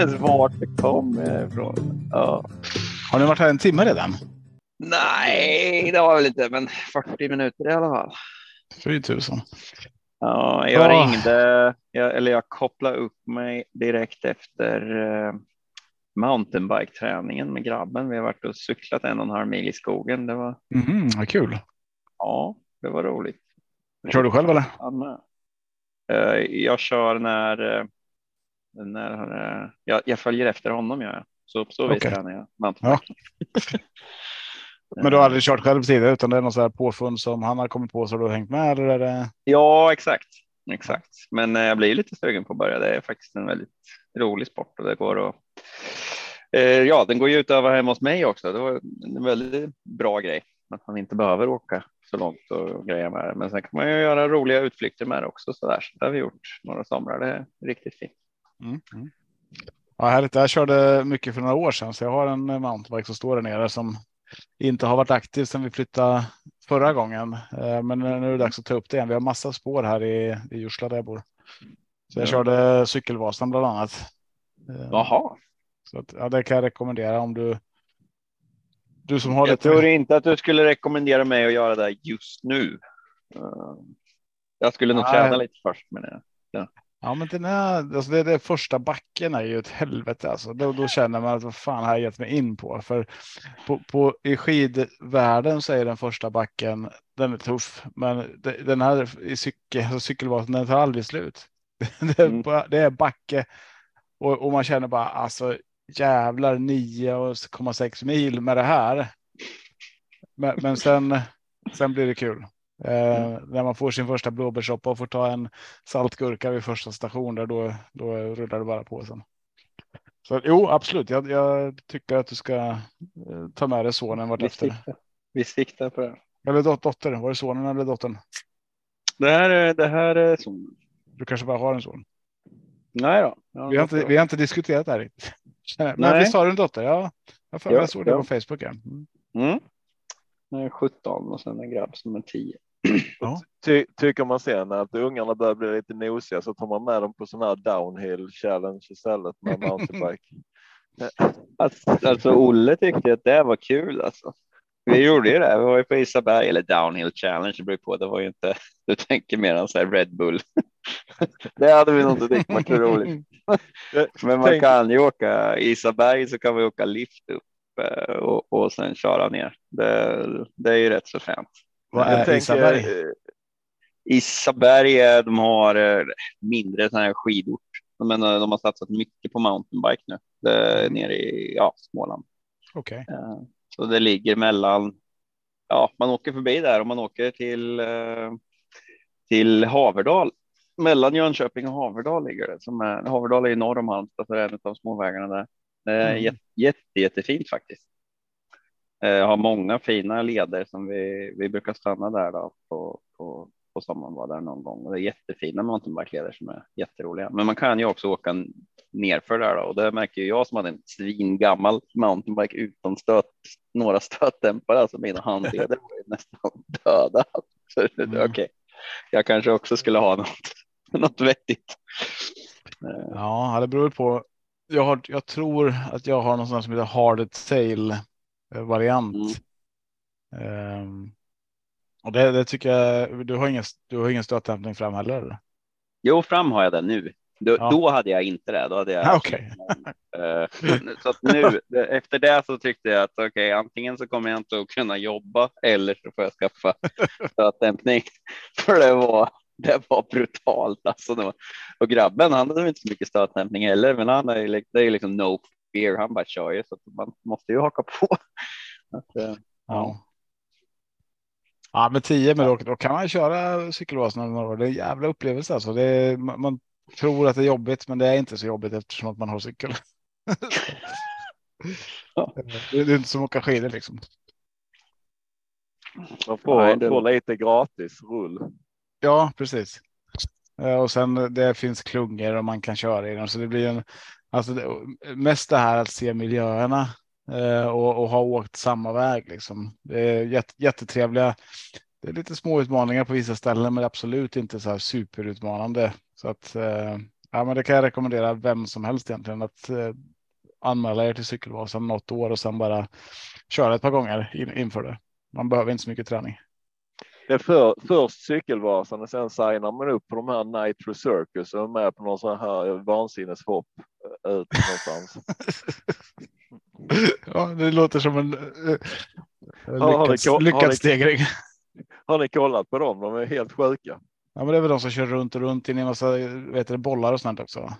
inte ens vart det kom ifrån. Ja. Har ni varit här en timme redan? Nej, det var väl inte, men 40 minuter i alla fall. Fy tusan. Ja, jag Ah. ringde, jag, eller jag kopplade upp mig direkt efter uh, mountainbike-träningen med grabben. Vi har varit och cyklat en och en halv mil i skogen. Det var, Mhm, vad kul. ja, det var roligt. Kör du själv eller? Eh, jag kör när, när uh, jag, jag följer efter honom. Jag. Så på så vis Okej. tränar jag mountainbike. Men du har aldrig kört själv tidigare utan det är något så här påfund som han har kommit på så du har hängt med eller är det? Ja, exakt. Exakt. Men eh, jag blir lite sugen på att börja. Det är faktiskt en väldigt rolig sport och det går att. Eh, ja, den går ju ut över hemma hos mig också. Det var en väldigt bra grej att man inte behöver åka så långt och greja med det. Men sen kan man ju göra roliga utflykter med det också så där. Så det har vi gjort några somrar. Det är riktigt fint. Mm. Mm. Ja, härligt. Jag körde mycket för några år sedan så jag har en eh, mountainbike som står där nere som inte har varit aktiv sedan vi flyttade förra gången. Eh, Men nu är det dags att ta upp det igen. Vi har massa spår här i, i Jursla där jag bor. Så jag Ja. körde cykelvasan bland annat. Eh, Jaha, Så att, ja, det kan jag rekommendera om du. Du som har jag lite. tror inte att du skulle rekommendera mig att göra det just nu. Jag skulle nog Nej. träna lite först med det. Ja, men den är, alltså det, det första backen är ju ett helvete. Alltså. Då, då känner man att vad fan har jag gett mig in på? För på, på, i skidvärlden så är den första backen, den är tuff. Men det, den här i cykel, alltså cykelvasen, den tar aldrig slut. Det är, Mm. det är backe och, och man känner bara alltså jävlar 9,6 mil med det här. Men, men sen, sen blir det kul. Eh, när man får sin första blåbärssoppa och får ta en saltgurka vid första station där då, då rullar det bara på sen. Så jo, absolut. Jag, jag tycker att du ska eh, ta med dig sonen Vi vartefter. siktar, vi siktar på det. Eller dot, dotter. Var det sonen eller dottern? Det här är, det här är så. Du kanske bara har en son. Nej då. Ja, Vi har inte, vi har inte diskuterat det här riktigt. Men Nej. visst har du en dotter? Ja, jag, Ja, jag såg det ja. på Facebook. Ja. Mm. Mm. Jag är 17 och sen en grabb som är 10. Ja. Ty, tycker man sen att ungarna börjar bli lite nosiga så tar man med dem på sån här downhill challenge istället med mountainbike. Alltså, alltså Olle tyckte att det var kul alltså. Vi gjorde ju det. Vi var ju på Isaberg eller Downhill Challenge. Det beror på. Det var ju inte. Du tänker mer än så här Red Bull. det hade vi nog inte tyckt var roligt. Men man kan ju åka Isaberg så kan vi åka lift upp eh, och, och sen köra ner. Det, det är ju rätt så fränt. Vad är tänker, Isaberg? eh, Isaberg, de har eh, mindre sån här skidort. Men de har satsat mycket på mountainbike nu. Det nere i ja, Småland. Okej. Eh, Så det ligger mellan, ja, man åker förbi där och man åker till, till Haverdal. Mellan Jönköping och Haverdal ligger det. Som är, Haverdal är ju norr om Halmstad, så det är en av småvägarna där. Det är Mm. jätte, jätte, jättefint faktiskt. Eh, Jag har många fina leder som vi, vi brukar stanna där då på, på, på sommaren var där någon gång. Och det är jättefina mountainbike-leder som är jätteroliga. Men man kan ju också åka nerför där då. och det märker ju jag som hade en svingammal mountainbike utan stöt, några stötdämpare. Alltså mina handleder var ju nästan döda. Så, Mm. Okej, jag kanske också skulle ha något, något vettigt. Eh, Ja, det beror på. Jag, har, jag tror att jag har någon som heter hard tail eh, variant. Ehm, och det, det tycker jag. Du har ingen, du har ingen stötdämpning fram heller? Eller? Jo, fram har jag det nu. Då, Ja. då hade jag inte det. Då hade jag Ah, okej. Eh, så nu efter det så tyckte jag att okej, antingen så kommer jag inte att kunna jobba eller så får jag skaffa stötdämpning. För det var, det var brutalt alltså. Var, och grabben, han hade inte så mycket stötdämpning heller, men han är ju, det är ju liksom no fear. Han bara kör ju så att man måste ju haka på. Att, eh, Ja. Ja, med 10 men då, då kan man köra cykelvasan några år. Det är en jävla upplevelse alltså. Det är, man, man tror att det är jobbigt, men det är inte så jobbigt eftersom att man har cykel. Ja. det, är inte som att åka skidor liksom. Man får, Nej, det- får lite gratis rull. Ja, precis. Eh, Och sen det finns klungor och man kan köra i dem. Så det blir en, alltså det, mest det här att se miljöerna eh, och, och ha åkt samma väg. Liksom. Det är jätt, jättetrevliga. Det är lite små utmaningar på vissa ställen, men absolut inte så här superutmanande. Så att eh, Ja, men det kan jag rekommendera vem som helst egentligen att eh, anmäla er till cykelvasan något år och sen bara köra ett par gånger in, inför det. Man behöver inte så mycket träning. Det är för, först cykelvasan och sen signar man upp på de här Nitro Circus och är med på någon sån här vansinneshopp eh, ut någonstans. ja, det låter som en Har- lyckad, ni- lyckad stegring. Har ni kollat på dem? De är helt sjuka. Ja, men det är väl de som kör runt och runt in i massa vet du, bollar och sånt också.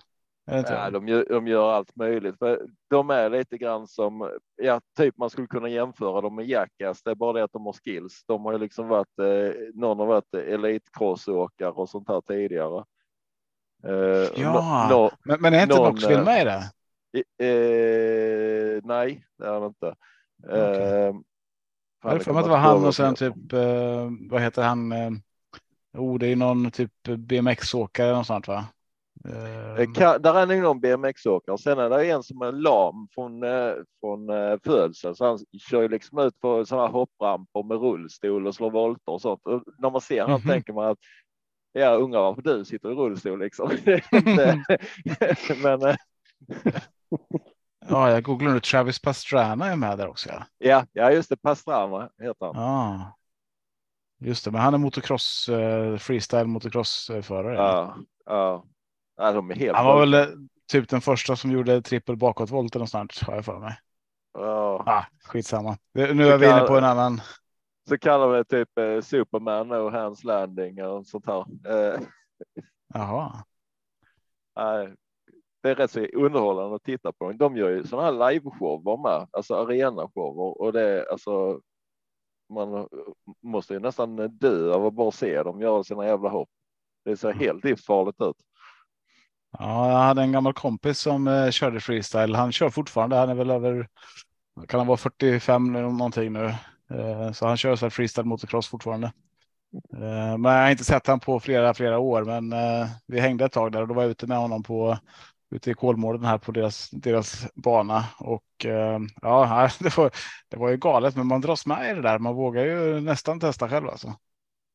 Ja, de, gör, de gör allt möjligt. För de är lite grann som, ja, typ man skulle kunna jämföra dem med Jackass. Det är bara det att de har skills. De har ju liksom varit, eh, någon har varit elitcrossåkare och sånt här tidigare. Eh, Ja. nå- Men, men är inte någon, Knoxville eh, med i det? i- eh, nej, det är det inte. Eh, Jag hade fan, för mig att det var han och sen typ, eh, vad heter han? Eh, oh, det är någon typ BMX-åkare något sånt va? Eh, Eh, kan- Där är nog någon BMX-åkare. Sen är det en som är lam från, eh, från eh, födsel. Så han kör ju liksom ut på sådana här hoppramper med rullstol och slår volter och sånt. Och när man ser honom Mhm. tänker man att ja, ungar varför du sitter i rullstol liksom. Men Ja, jag googlar nu. Travis Pastrana är med där också. Ja. ja, ja, just det. Pastrama heter han. Ah. Just det, men han är motocross, freestyle motocrossförare. Ja, ja. Ja, de är helt Han var sjuka. väl eh, typ den första som gjorde trippel bakåtvolt eller något sånt har jag för mig. Ja. Ah, skitsamma. Nu nu är vi inne på en annan. Så kallar vi det typ eh, Superman no hands landing och sånt här. Eh, Jaha. Nej, det är rätt så underhållande att titta på. dem. De gör ju sådana här liveshower med, alltså arenashower och det är alltså. Man måste ju nästan dö av att bara se dem göra sina jävla hopp. Det ser helt livsfarligt ut. Ja, jag hade en gammal kompis som eh, körde freestyle. Han kör fortfarande. Han är väl över. Kan han vara 45 eller någonting nu? Eh, så han kör så här freestyle motocross fortfarande. Eh, men jag har inte sett han på flera, flera år. Men eh, vi hängde ett tag där och då var jag ute med honom på ute i Kolmården här på deras, deras bana och eh, ja, det var, det var ju galet, men man dras med i det där. Man vågar ju nästan testa själv alltså.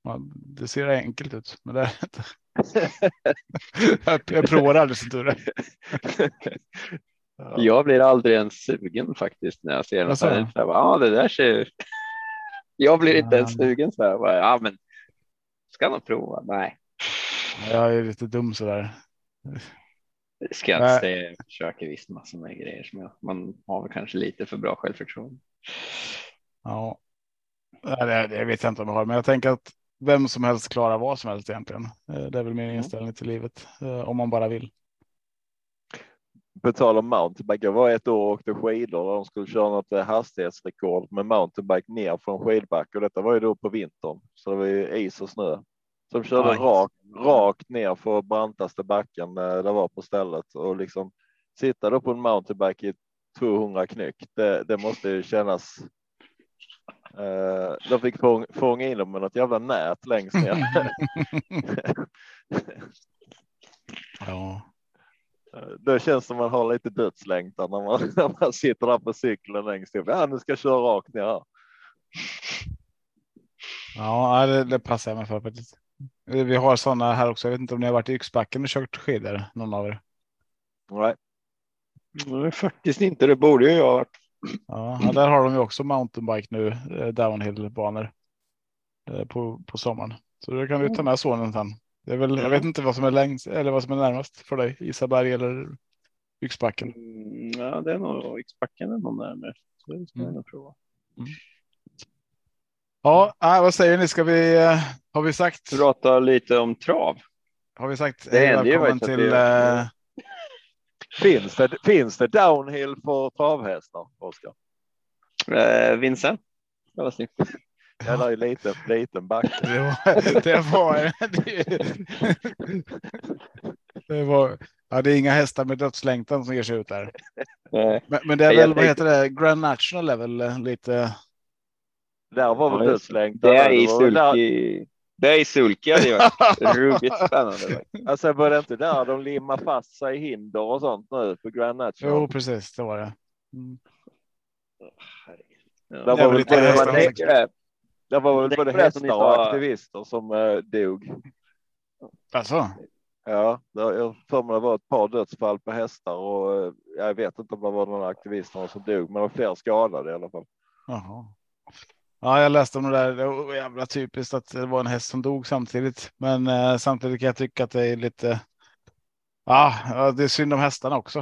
Man, det ser enkelt ut, men det är det inte. jag, jag provar aldrig som tur. Ja. Jag blir aldrig ens sugen faktiskt när jag ser något. Så Ja, det där ser. Jag blir inte ens sugen så här. bara, Ja, men ska nog prova. Nej, Jag är lite dum sådär. det ska jag inte säga. Jag försöker visst massor med grejer som jag, man har väl kanske lite för bra självförtroende. Ja, det, det vet jag inte om jag har, men jag tänker att vem som helst klarar vad som helst egentligen. Eh, Det är väl min Mm. inställning till livet eh, om man bara vill. På tal om mountainbike, jag var ett år och åkte skidor och de skulle köra något eh, hastighetsrekord med mountainbike ner från skidbacke och detta var ju då på vintern. Så det var ju is och snö. Så de körde rakt, rakt ner för brantaste backen det var på stället och liksom sitta då på en mountainbike i 200 knyck. Det, det måste ju kännas. Eh, de fick fång, fånga in dem med något jävla nät längst ner. ja. Det känns som man har lite dödslängtan när man, när man sitter där på cykeln längst upp. Ja, nu ska jag köra rakt ner här. Ja, det, det passar jag mig för faktiskt. Eh, Vi har sådana här också. Jag vet inte om ni har varit i Yxbacken och kört skidor, någon av er? Nej. Nej, faktiskt inte. Det borde ju jag ha varit. Ja, där har de ju också mountainbike nu, eh, downhillbanor eh, på, på sommaren. Så då kan du ta med sonen sen. Det är väl, jag vet inte vad som är längst eller vad som är närmast för dig, Isaberg eller Yxbacken. Mm, Ja, det är nog Yxbacken är nog närmare. Så det ska jag Mm. nog prova. Ja, äh, vad säger ni? Ska vi, eh, har vi sagt? Prata lite om trav. Har vi sagt Det hej välkommen till? det- Finns det, finns det downhill för travhästar, Oskar? Eh, Vincent. Ja, vad snyggt. Ja, det är liten, liten backe. Det var, det var, det var, ja, det är inga hästar med dödslängtan som ger sig ut där. Men, men det är väl, vad heter det, Grand National är väl lite, Där var väl Ja, dödslängtan. Det är i var sulky. Det är ju varit ruggigt spännande. Alltså var det inte där de limmar fast sig i hinder och sånt nu på Grand National? jo precis, det var det. Mm. Ja. Där Det var väl både, det. var väl Det både det hästar och aktivister som eh, dog. Alltså, Ja, jag för mig det var ett par dödsfall på hästar och eh, jag vet inte om det var några aktivister som dog, men det var fler skadade i alla fall. Jaha. Ja, jag läste om det där. Det var jävla typiskt att det var en häst som dog samtidigt. Men eh, samtidigt kan jag tycka att det är lite. Ja, det är synd om hästarna också.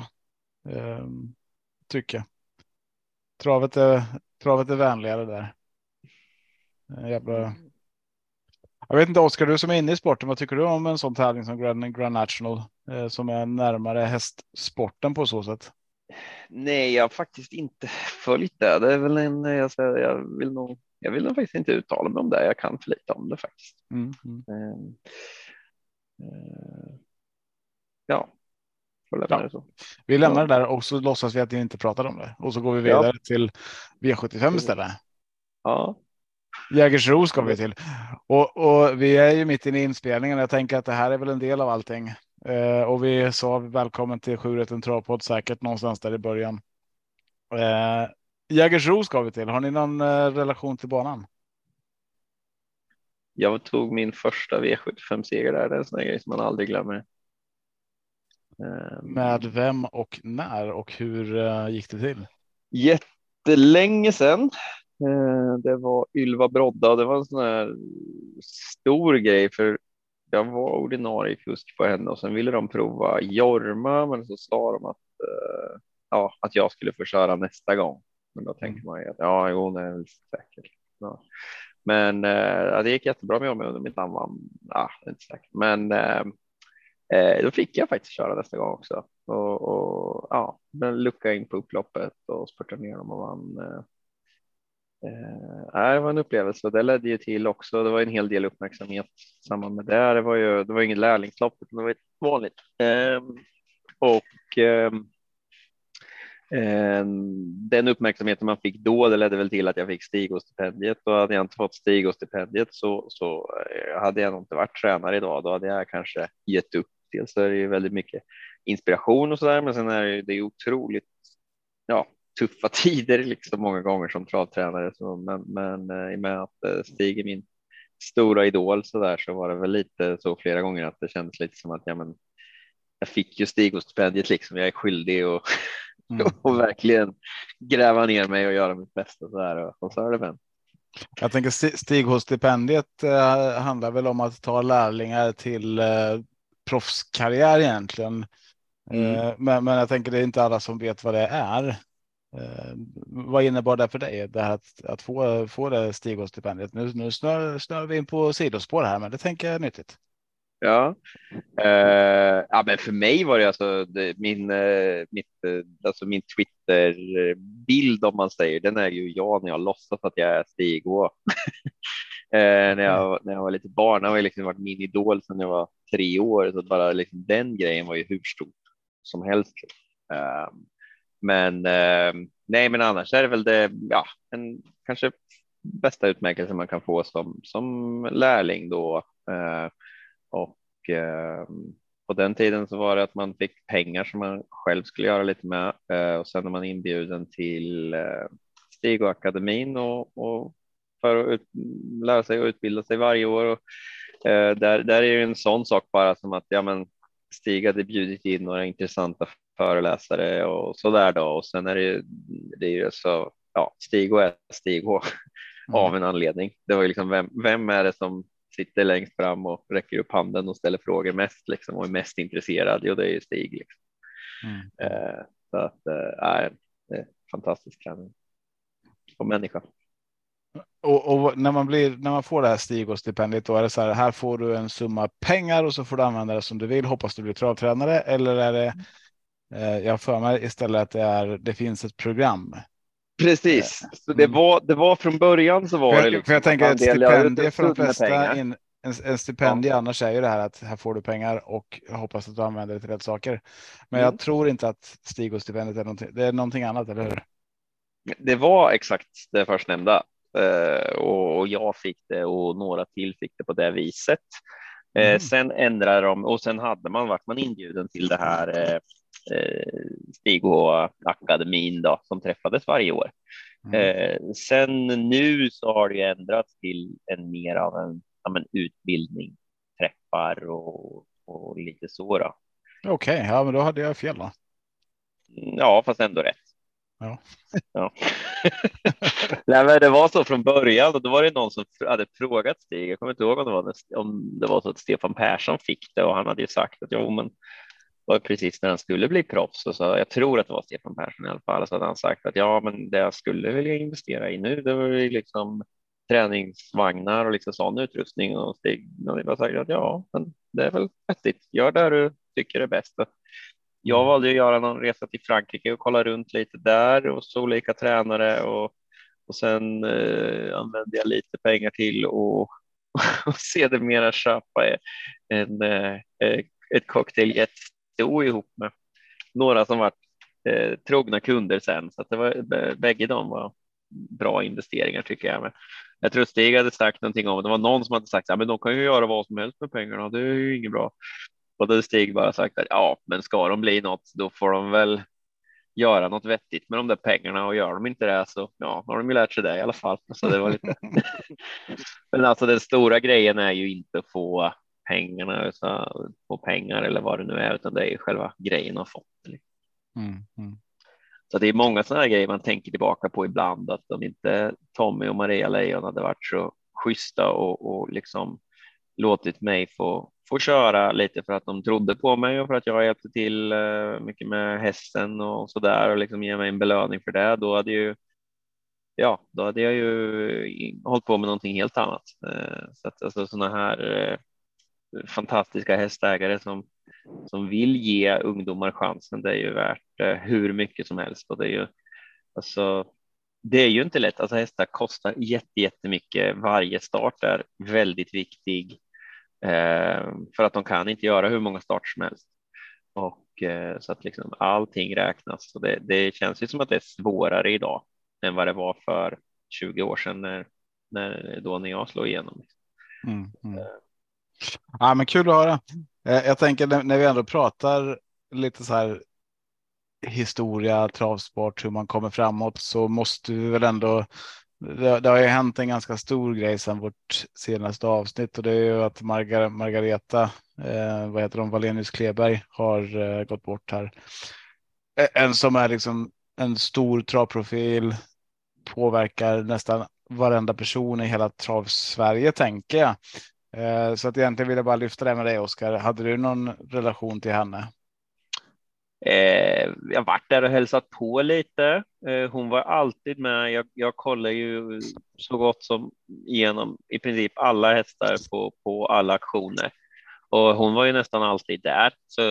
Eh, tycker jag. Travet är, travet är vänligare där. Eh, jävla jag vet inte Oskar, du som är inne i sporten, vad tycker du om en sån tävling som Grand, Grand National eh, som är närmare hästsporten på så sätt? Nej, jag har faktiskt inte följt det. Det är väl en, jag, säger, jag vill nog, jag vill nog faktiskt inte uttala mig om det. Jag kan för lite om det faktiskt. Mm, mm. Uh, uh, ja, ja. Vi lämnar det där och så låtsas vi att vi inte pratar om det och så går vi vidare ja. till V75 istället. Ja, Jägersro ska vi till och, och vi är ju mitt inne i inspelningen. Jag tänker att det här är väl en del av allting eh, och vi sa välkommen till 7 en travpodd säkert någonstans där i början. Eh, Jägersro ska vi till. Har ni någon eh, relation till banan? Jag tog min första V75 seger där. Det är en sån grej som man aldrig glömmer. Ehm. Med vem och när och hur uh, gick det till? Jättelänge sedan. Eh, det var Ylva Brodda. Det var en sån här stor grej för jag var ordinarie kusk på henne och sen ville de prova Jorma, men så sa de att eh, ja, att jag skulle få köra nästa gång. Men då tänker man ju att ja, jo, nej, är säkert. Ja. Men eh, det gick jättebra med Jorma under mitt namn. Ja, inte säkert. Men eh, då fick jag faktiskt köra nästa gång också och, och ja, men lucka in på upploppet och spurta ner dem och vann Eh, det var en upplevelse och det ledde ju till också. Det var en hel del uppmärksamhet i samband med det. Det var ju. Det var inget lärlingslopp, utan det var ett vanligt eh, och eh, Eh, den uppmärksamheten man fick då, det ledde väl till att jag fick Stigo-stipendiet och hade jag inte fått Stigo-stipendiet så, så eh, hade jag nog inte varit tränare idag. Då hade jag kanske gett upp. Dels är det ju väldigt mycket inspiration och så där, men sen är det, ju otroligt ja, tuffa tider liksom många gånger som travtränare. Så, men, men eh, i och med att Stig är min stora idol så där så var det väl lite så flera gånger att det kändes lite som att ja, men jag fick ju Stig-stipendiet liksom. Jag är skyldig och, mm. och verkligen gräva ner mig och göra mitt bästa så där och, så har det vänt. Jag tänker Stig-stipendiet eh, handlar väl om att ta lärlingar till eh, proffskarriär egentligen. Mm. Eh, men, men jag tänker det är inte alla som vet vad det är. Eh, vad innebar det för dig det här att, att få, få det Stigås-stipendiet? Nu, nu snör, snör vi in på sidospår här, men det tänker jag är nyttigt. Ja, Uh, ja, men för mig var det alltså det, min, uh, mitt, uh, alltså min Twitter bild om man säger. Den är ju jag när jag låtsas att jag är Stig Å. när, jag, när jag var lite barn. Det har liksom varit min idol sedan jag var tre år, så bara liksom den grejen var ju hur stor som helst. Ehm, men ehm, nej, men annars är det väl det, ja, en kanske bästa utmärkelse man kan få som, som lärling då. Ehm, och eh, på den tiden så var det att man fick pengar som man själv skulle göra lite med eh, och sen är man inbjuden till eh, Stig och akademin och, och för att ut, lära sig och utbilda sig varje år. Och, eh, där, där är det en sån sak bara som att ja, men Stig hade bjudit in några intressanta föreläsare och så där då. Och sen är det ju, det är ju så, ja, Stig och är Stig H mm. av en anledning. Det var ju liksom vem, vem är det som sitter längst fram och räcker upp handen och ställer frågor mest liksom och är mest intresserad? Jo, det är ju Stig. Liksom. Mm. Eh, så att, eh, det är fantastisk träning och människa. Och, och, när man blir när man får det här Stig och stipendiet, då är det så här. Här får du en summa pengar och så får du använda det som du vill. Hoppas du blir travtränare eller är det Eh, jag för mig istället att det, är, det finns ett program. Precis, så det mm. var, det var från början så var för, det. Liksom för jag tänker ett stipendium för de flesta, in, en, en stipendium ja. annars är ju det här att här får du pengar och jag hoppas att du använder det till rätt saker. Men mm. jag tror inte att Stig och stipendiet är någonting, det är någonting annat, eller hur? Det var exakt det förstnämnda uh, och, och jag fick det och några till fick det på det viset. Eh, mm. sen ändrade de och sen hade man varit man inbjuden till det här eh, Eh, Stig och akademin då, som träffades varje år. Mm. Eh, sen nu så har det ändrats till en mer av en, ja, utbildning, träffar och, och lite så. Då. Okej, okay, ja, men då hade jag fel då. Mm, ja, fast ändå rätt. Ja. ja. Nej, men det var så från början och då var det någon som hade frågat Stig. Jag kommer inte ihåg om det var, om det var så att Stefan Persson fick det och han hade ju sagt att jo, men var precis när han skulle bli proffs och så jag tror att det var Stefan Persson i alla fall så hade han sagt att ja, men det jag skulle vilja investera i nu, det var ju liksom träningsvagnar och liksom sån utrustning och Stig och bara sagt att ja, men det är väl vettigt. Gör det du tycker är bäst. Jag valde att göra någon resa till Frankrike och kolla runt lite där och så olika tränare och, och sen eh, använde jag lite pengar till och, och sedermera köpa en, eh, eh ett cocktailjet ihop med några som var eh, trogna kunder sen så att det var bägge de var bra investeringar tycker jag. Men jag tror Stig hade sagt någonting om det var någon som hade sagt men de kan ju göra vad som helst med pengarna. Det är ju inget bra. Och då Stig bara sagt att ja, men ska de bli något, då får de väl göra något vettigt med de där pengarna och gör de inte det så ja, har de ju lärt sig det i alla fall. Så det var lite. men alltså den stora grejen är ju inte att få pengarna, få pengar eller vad det nu är, utan det är själva grejen att få. Mm, mm. Så det är många sådana här grejer man tänker tillbaka på ibland, att om inte Tommy och Maria Lejon hade varit så schyssta och, och liksom låtit mig få, få köra lite för att de trodde på mig och för att jag hjälpte till eh, mycket med hästen och så där och liksom ge mig en belöning för det. Då hade ju ja, då hade jag ju hållit på med någonting helt annat. Eh, så att alltså sådana här eh, fantastiska hästägare som som vill ge ungdomar chansen. Det är ju värt hur mycket som helst och det är ju alltså det är ju inte lätt. Alltså hästar kostar jättemycket. Varje start är väldigt viktig eh, för att de kan inte göra hur många starter som helst. Och eh, så att liksom allting räknas. Och det, det känns ju som att det är svårare idag än vad det var för 20 år sedan när, när då när jag slog igenom. Mm, mm. Ja, men kul att höra. Eh, jag tänker när vi ändå pratar lite så här historia, travsport, hur man kommer framåt så måste vi väl ändå. Det, det har ju hänt en ganska stor grej sedan vårt senaste avsnitt och det är ju att Margar Margareta, eh, vad heter de, Valenius Kleberg har eh, gått bort här. Eh, en som är liksom en stor travprofil, påverkar nästan varenda person i hela travsverige tänker jag. Eh, så att egentligen vill jag bara lyfta det med dig Oskar. Hade du någon relation till henne? Eh, jag varit där och hälsat på lite. Eh, hon var alltid med. Jag, jag kollar ju så gott som igenom i princip alla hästar på, på alla aktioner och hon var ju nästan alltid där. Så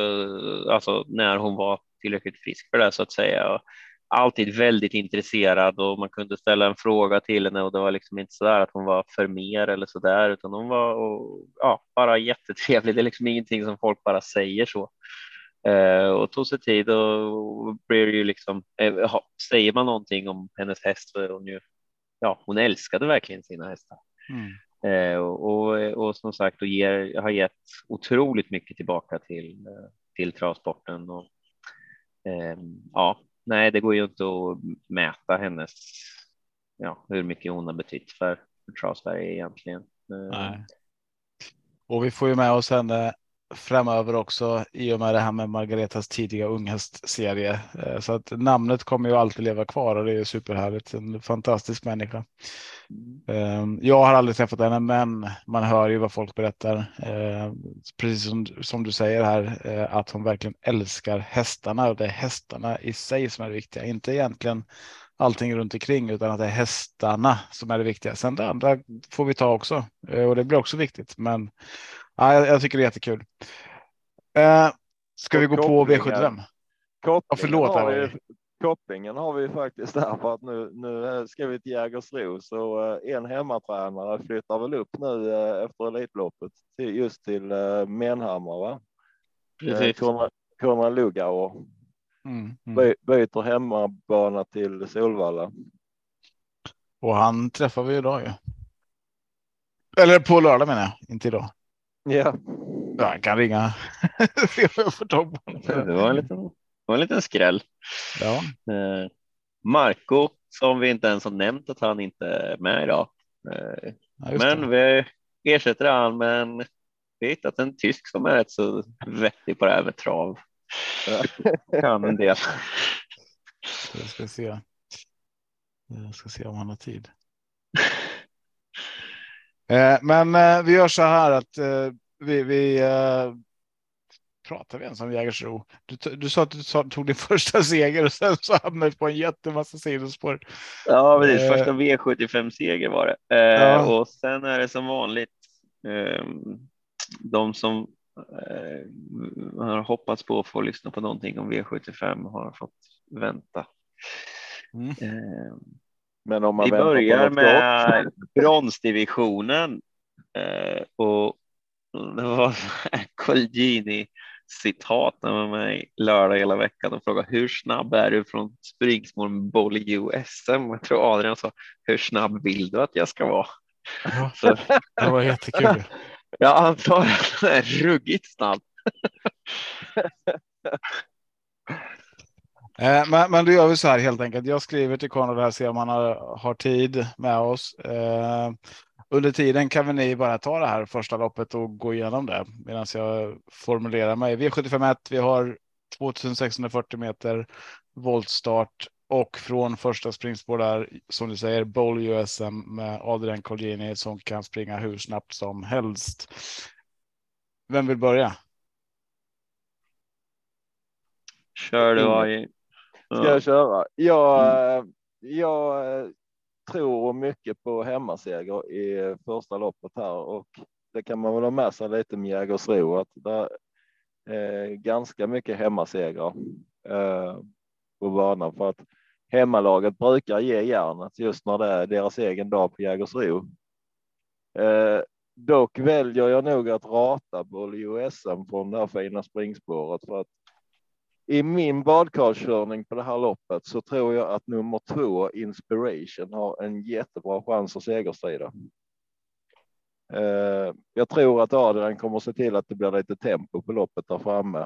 alltså när hon var tillräckligt frisk för det så att säga. Och alltid väldigt intresserad och man kunde ställa en fråga till henne och det var liksom inte så där att hon var för mer eller så där utan hon var och, ja, bara jättetrevlig. Det är liksom ingenting som folk bara säger så. Eh, och tog sig tid och blev ju liksom, eh, säger man någonting om hennes häst så är hon ju, ja, hon älskade verkligen sina hästar. Mm. Eh, och, och, och, som sagt, och ger, har gett otroligt mycket tillbaka till, till travsporten. Och, eh, ja, nej, det går ju inte att mäta hennes, ja, hur mycket hon har betytt för, för Travsverige egentligen. Eh, nej. Och vi får ju med oss henne framöver också i och med det här med Margaretas tidiga unghästserie. Eh, så att namnet kommer ju alltid leva kvar och det är superhärligt. En fantastisk människa. Mm. Jag har aldrig träffat henne, men man hör ju vad folk berättar. Eh, precis som, som du säger här, att hon verkligen älskar hästarna och det är hästarna i sig som är det viktiga, inte egentligen allting runt omkring utan att det är hästarna som är det viktiga. Sen det andra får vi ta också och det blir också viktigt. Men ja, jag, jag tycker det är jättekul. Ska vi gå på V75? Ja, förlåt. Har vi, kopplingen har vi faktiskt där för att nu, nu ska vi till Jägersro så eh, en hemmatränare flyttar väl upp nu eh, efter Elitloppet till, just till eh, Menhammar. Va? Precis. Konrad Lugauer mm, mm. byter hemmabana till Solvalla. Och han träffar vi idag ju. Eller på lördag menar jag, inte idag. Ja. Ja, han kan ringa. jag får tag på honom. Det var en liten var en liten skräll. Ja. Eh, Marco, som vi inte ens har nämnt att han inte är med idag. Eh, ja, men vi ersätter han med en Vi har hittat en tysk som är rätt så vettig på det här med trav. Kan en del. Jag ska se. Jag ska se om han har tid. Eh, men eh, vi gör så här att eh, vi, vi pratar vi ens om Jägersro? Du, du sa att du tog din första seger och sen så hamnade du på en jättemassa sidospår. Ja, precis. Första V75 seger var det ja. och sen är det som vanligt. De som har hoppats på att få lyssna på någonting om V75 har fått vänta. Mm. Men om man Vi börjar med bronsdivisionen eh, och det var Colgjini citat när man var med lördag hela veckan och frågade hur snabb är du från springsmål med boll i USM? Jag tror Adrian sa hur snabb vill du att jag ska vara? Ja, Så, det var jättekul. Jag antar att den är ruggigt snabb. Eh, men, men då gör vi så här helt enkelt. Jag skriver till Konrad här, ser om han har, har tid med oss. Eh, under tiden kan vi ni bara ta det här första loppet och gå igenom det medan jag formulerar mig. V751. Vi har 2640 meter voltstart och från första springspår där som du säger Bowl USM med Adrian Colgjini som kan springa hur snabbt som helst. Vem vill börja? Kör du AI. Ska jag köra? Jag, mm. Eh, jag eh, tror mycket på hemmaseger i första loppet här och det kan man väl ha med sig lite med Jägersro att det är ganska mycket hemmasegrar eh, på banan för att hemmalaget brukar ge järnet just när det är deras egen dag på Jägersro. Eh, dock väljer jag nog att rata på USM från det här fina springspåret för att i min badkarskörning på det här loppet så tror jag att nummer två Inspiration har en jättebra chans att segerstrida. Eh, jag tror att Adrian kommer se till att det blir lite tempo på loppet där framme.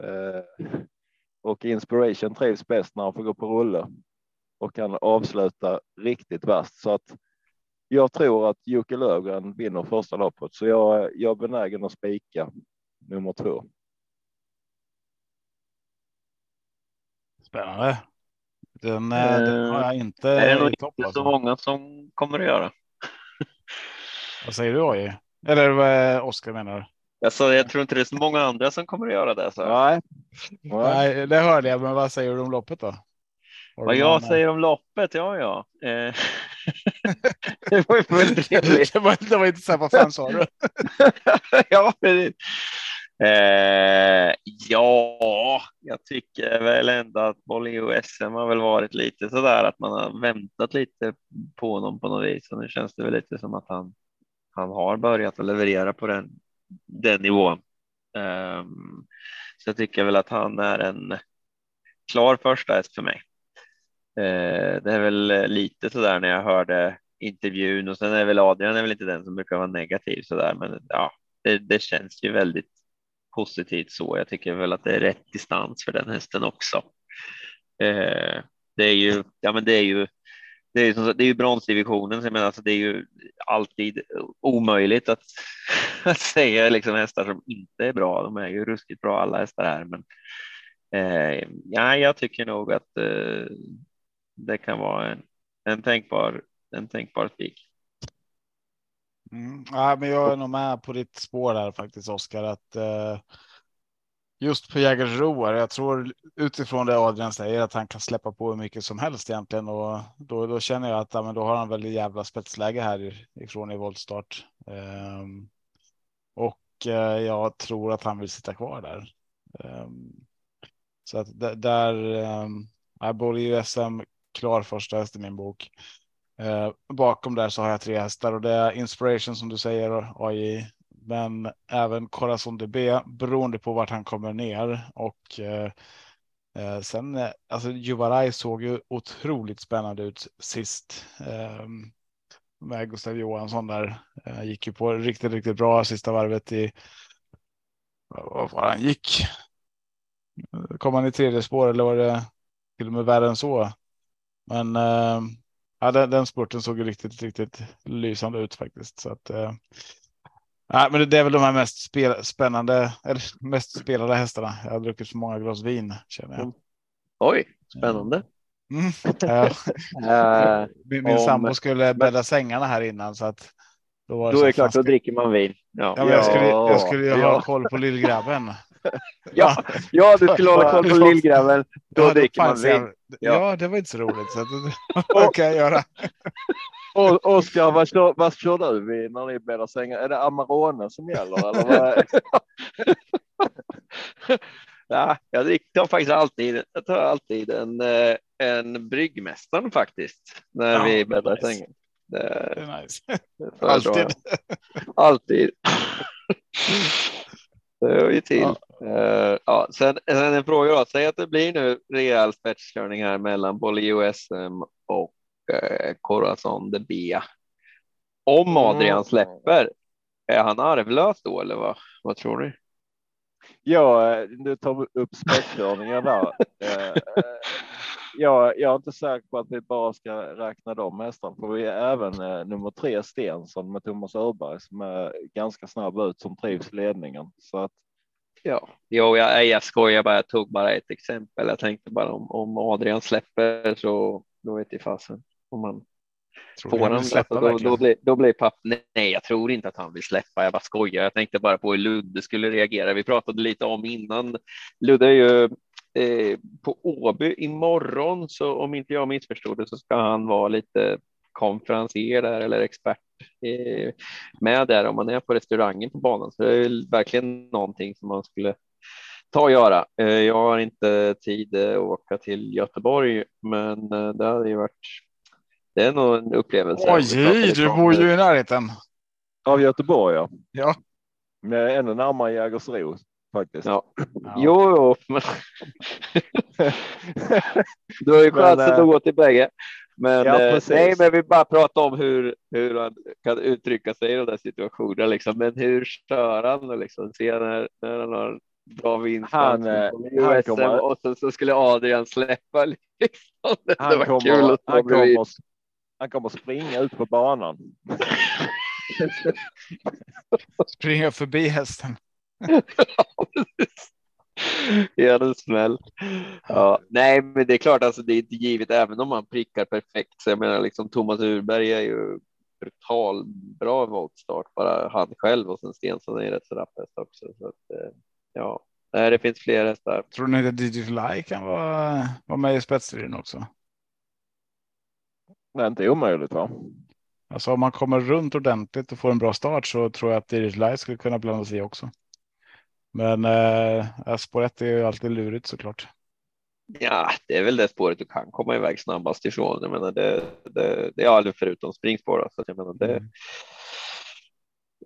Eh, och Inspiration trivs bäst när han får gå på rulle och kan avsluta riktigt vasst. Så att jag tror att Jocke Löfgren vinner första loppet, så jag, jag är benägen att spika nummer två. Spännande. Den, eh, den har jag inte. Det är nog inte topp, alltså. så många som kommer att göra. Vad säger du Oje? Eller vad Oskar menar? Alltså, jag tror inte det är så många andra som kommer att göra det. Så. Nej. Nej, det hörde jag. Men vad säger du om loppet då? vad jag säger om loppet? Ja, ja. Eh... det var ju väldigt det var, det var inte så här, vad fan sa du? ja, precis. Eh, ja, jag tycker väl ändå att Bolio SM har väl varit lite så där att man har väntat lite på honom på något vis. Och nu känns det väl lite som att han, han har börjat att leverera på den, den nivån. Eh, så jag tycker väl att han är en klar första häst för mig. Eh, det är väl lite så där när jag hörde intervjun och sen är väl Adrian är väl inte den som brukar vara negativ så där, men ja, det, det känns ju väldigt positivt så. Jag tycker väl att det är rätt distans för den hästen också. Eh, det är ju, ja, men det är ju. Det är, ju, det är ju bronsdivisionen, så jag menar, alltså det är ju alltid omöjligt att, att säga liksom hästar som inte är bra. De är ju ruskigt bra alla hästar här, men eh, ja, jag tycker nog att eh, det kan vara en, en tänkbar, en tänkbar spik. Mm, ja, men jag är nog med på ditt spår där faktiskt Oskar att eh, just på Jägersro. Jag tror utifrån det Adrian säger att han kan släppa på hur mycket som helst egentligen och då, då känner jag att ja, men då har han väl jävla spetsläge här ifrån i voltstart. Eh, och eh, jag tror att han vill sitta kvar där. Ehm, så att där, eh, är både SM klar första häst i min bok. Eh, bakom där så har jag tre hästar och det är Inspiration som du säger AI, men även Corazon DB beroende på vart han kommer ner och eh, eh sen eh, alltså Juvarai såg ju otroligt spännande ut sist. Eh, med Gustav Johansson där eh, gick ju på riktigt, riktigt bra sista varvet i. Vad var han gick? Eh, kom han i tredje spår eller var det till och med värre än så? Men eh, ja, den, den spurten såg riktigt, riktigt lysande ut faktiskt. Så att, eh, Nej, men det är väl de här mest spel, spännande eller mest spelade hästarna. Jag har druckit så många glas vin känner jag. Oj, spännande. Mm. Ja. Eh, Min, min Om- sambo skulle bädda sängarna här innan så att. Då, då är det klart, fast- då dricker man vin. Ja, Ja, jag skulle, Ja, jag skulle ju ha ja. koll på lillgrabben. ja, ja du skulle hålla koll på Ja. lillgrabben. Då Ja, dricker man vin. jag- Ja, det var inte så roligt. Så vad kan jag göra? Oskar, vad kör, vad kör du när ni bäddar sängar? Är det Amarone som gäller? Eller vad? Ja, jag dricker faktiskt alltid, jag tar alltid en, eh, en bryggmästaren faktiskt när Ja, vi bäddar nice. sängen. Det, Det är nice. det Alltid. Alltid. Det hör ju till. Ja. Ja. ja, sen, sen en fråga då. Säg att det blir nu rejäl spetskörning här mellan både USM och eh, Corazon de Bia. Om Adrian släpper, är han arvlös då eller vad, vad tror ni? Ja, nu tar vi upp spetskörningar där. Eh, Ja, jag är inte säker på att vi bara ska räkna de hästarna, för vi är även eh, nummer tre Stensson med Thomas Öberg som är ganska snabb ut som trivs ledningen. Så att Ja, jo, jag, jag skojar bara. Jag tog bara ett exempel. Jag tänkte bara om, om Adrian släpper så då vet jag fasen om man Tror får han släppa alltså, då, då, blir, då blir papp. Nej, jag tror inte att han vill släppa. Jag bara skojar. Jag tänkte bara på hur Ludde skulle reagera. Vi pratade lite om innan. Ludde är ju eh, på Åby imorgon, så om inte jag missförstod det så ska han vara lite konferencier där eller expert eh, med där om man är på restaurangen på banan. Så det är ju verkligen någonting som man skulle ta och göra. Eh, jag har inte tid att åka till Göteborg, men eh, det hade ju varit. Det är nog en upplevelse. Oj, du bor ju i närheten. av Göteborg, ja. Ja. Men jag är ännu närmare Jägersro faktiskt. Ja. Ja. Jo, jo, men du har ju chansen att gå till bägge. Men, Ja, eh, nej, men vi bara prata om hur, hur han kan uttrycka sig i de där situationerna. Liksom. Men hur stör han liksom, se när, när han har bra vinst Han, eh, han kommer- och så, så skulle Adrian släppa. Liksom. Det Han var kul kommer, att stå han, kommer, han kommer springa ut på banan. Springa förbi hästen. Ge en smäll. Ja, nej, men det är klart, alltså, det är inte givet även om man prickar perfekt. Så jag menar, liksom, Thomas Urberg är ju brutal bra voltstart, bara han själv och sen Stensson är rätt så rapp också. Så att, eh, ja, nej, det finns fler hästar. Tror ni att Digital kan vara, vara med i spetsstriden också? Det är inte omöjligt va? Alltså om man kommer runt ordentligt och får en bra start så tror jag att Digital skulle kunna blanda sig i också. Men eh, spår ett är ju alltid lurigt såklart. Ja, det är väl det spåret du kan komma iväg snabbast ifrån. Jag menar, det, det, det är aldrig förutom springspår. Så att jag menar, det, Mm.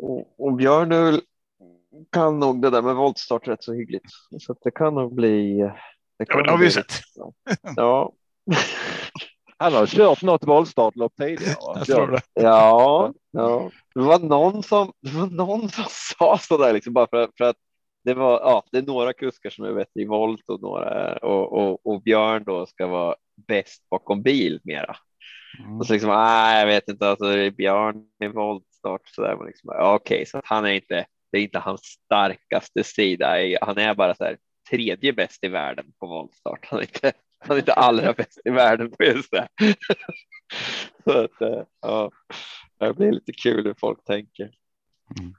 och, och Björn kan nog det där med voltstart rätt så hyggligt. Så det kan nog bli. Det Ja, kan det nog har vi sett. Ja, Han har kört något voltstartlopp tidigare. Jag tror det. ja, ja. Det var någon som, det var någon som sa så där liksom bara för, för att det var, ja, det är några kuskar som är bättre i volt och några och, och, och Björn då ska vara bäst bakom bil mera. Mm. Och så liksom, nej, jag vet inte, alltså det är Björn i voltstart så där, men liksom, okej, så att han är inte, det är inte hans starkaste sida. Han är bara så här tredje bäst i världen på voltstart. Han är inte, han är inte allra bäst i världen på just det. så att, eh, ja, det blir lite kul hur folk tänker. Mm.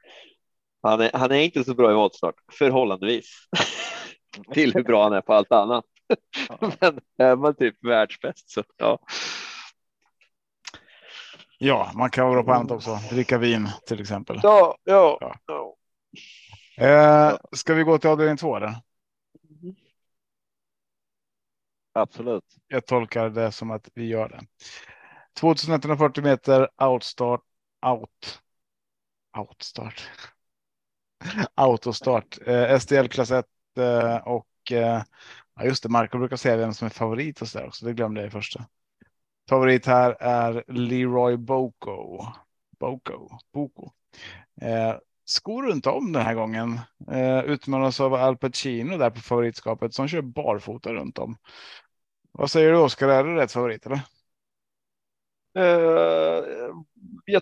Han är, han är inte så bra i voltstart, förhållandevis, till hur bra han är på allt annat. Men är man typ världsbäst så ja. Ja, man kan vara på annat också. Dricka vin till exempel. Ja, ja, Ja. ja. Eh, ska vi gå till avdelning två? Eller? Absolut. Jag tolkar det som att vi gör det. 2140 meter outstart. Out. Outstart. Autostart. Eh, SDL klass 1 eh, och eh, just det. Marco brukar säga vem som är favorit och så där också. Det glömde jag i första. Favorit här är Leroy Boko. Boko. Boko. Eh, skor runt om den här gången. Eh, utmanas av Al Pacino där på favoritskapet som kör barfota runt om. Vad säger du Oskar? Är det rätt favorit eller? Uh, jag,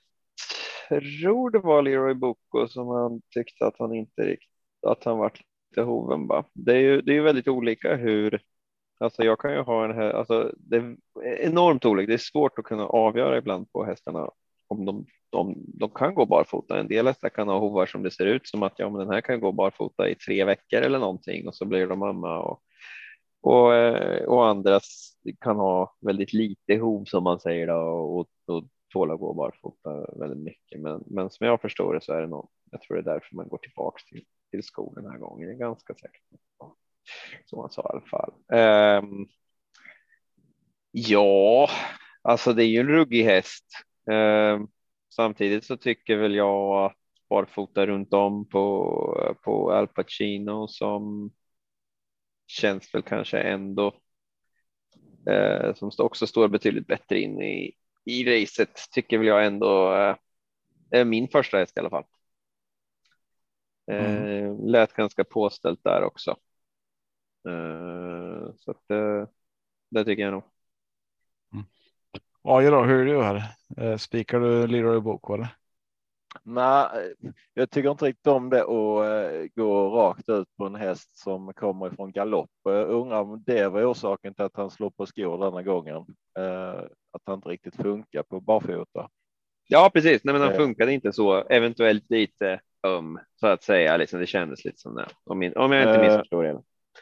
tror det var Leroy Boko som han tyckte att han inte riktigt, att han var lite hoven bara. Det är ju, det är ju väldigt olika hur, alltså jag kan ju ha en här, alltså det är enormt olika. Det är svårt att kunna avgöra ibland på hästarna om de, om de kan gå barfota. En del hästar kan ha hovar som det ser ut som att ja, men den här kan gå barfota i tre veckor eller någonting och så blir de mamma och och, eh, och andra kan ha väldigt lite hov som man säger då, och, och tåla gå barfota väldigt mycket. Men, men som jag förstår det så är det nog, jag tror det är därför man går tillbaks till, till skolan den här gången. Det är ganska säkert. Som man sa i alla fall. Um, ja, alltså det är ju en ruggig häst. Um, samtidigt så tycker väl jag att barfota runt om på, på Al Pacino som känns väl kanske ändå eh, som också står betydligt bättre in i, i racet tycker väl jag ändå eh, är min första häst i alla fall. Eh, mm. Lät ganska påställt där också. Eh, så att eh, det tycker jag nog. Mm. Ja, då, hur är du här? Eh, spikar du Leroy Boko eller? Nej, jag tycker inte riktigt om det att gå rakt ut på en häst som kommer ifrån galopp. Jag undrar om det var orsaken till att han slog på skor denna gången. Att han inte riktigt funkar på barfota. Ja, precis. Nej, men han funkade inte så. Eventuellt lite öm så att säga. Liksom, det kändes lite som det. Om, om jag inte missförstår det.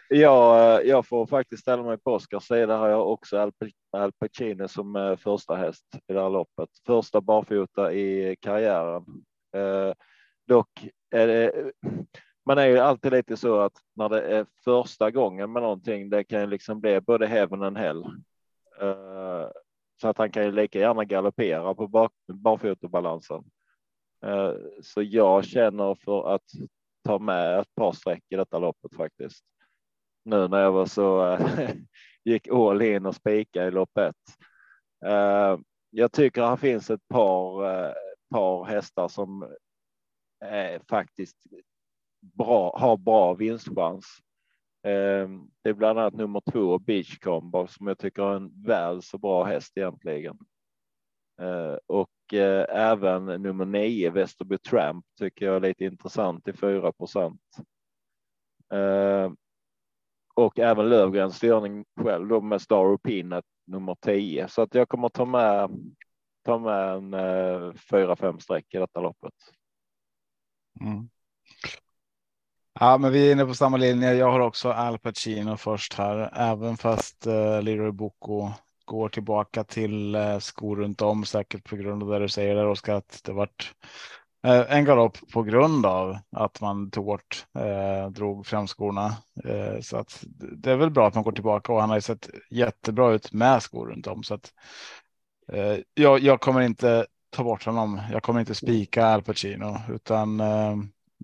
Ja, jag får faktiskt ställa mig på Oskars sida. Har jag också Al, Al Pacino som första häst i det här loppet. Första barfota i karriären. Eh, dock är det, man är ju alltid lite så att när det är första gången med någonting, det kan ju liksom bli både heaven and hell. Eh, så att han kan ju lika gärna galoppera på bak, barfotabalansen. Eh, så jag känner för att ta med ett par streck i detta loppet faktiskt. Nu när jag var så eh, gick all in och spika i lopp ett. Eh, jag tycker han finns ett par eh, par hästar som är faktiskt bra, har bra vinstchans. Ehm, det är bland annat nummer två Beach Combo som jag tycker är en väl så bra häst egentligen. Ehm, och eh, även nummer nio Västerby Tramp tycker jag är lite intressant i 4 procent. Ehm, och även Lövgrens styrning själv då med Star och Peanut nummer 10 så att jag kommer ta med ta med en eh, fyra, fem streck i detta loppet. Mm. Ja, men vi är inne på samma linje. Jag har också Al Pacino först här, även fast eh, Leroy Boko går tillbaka till eh, skor runt om, säkert på grund av det du säger där Oskar, att det vart eh, en galopp på grund av att man tog bort, eh, drog fram skorna. Eh, så att det är väl bra att man går tillbaka och han har ju sett jättebra ut med skor runt om så att jag, jag, kommer inte ta bort honom. Jag kommer inte spika Al Pacino utan eh,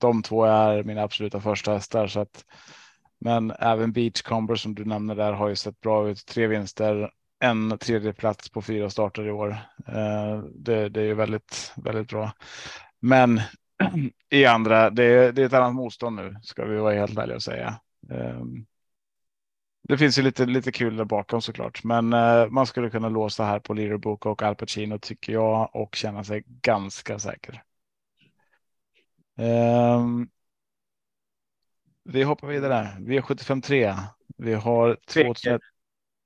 de två är mina absoluta första hästar. Så att, men även Beachcomber som du nämner där har ju sett bra ut. Tre vinster, en tredje plats på fyra starter i år. Eh, det, det är ju väldigt, väldigt bra. Men i andra, det, det är ett annat motstånd nu ska vi vara helt ärliga och säga. Det finns ju lite, lite kul där bakom såklart, men eh, man skulle kunna låsa här på Leaderbook och Al Pacino tycker jag och känna sig ganska säker. Um, vi hoppar vidare. V753. Vi har två.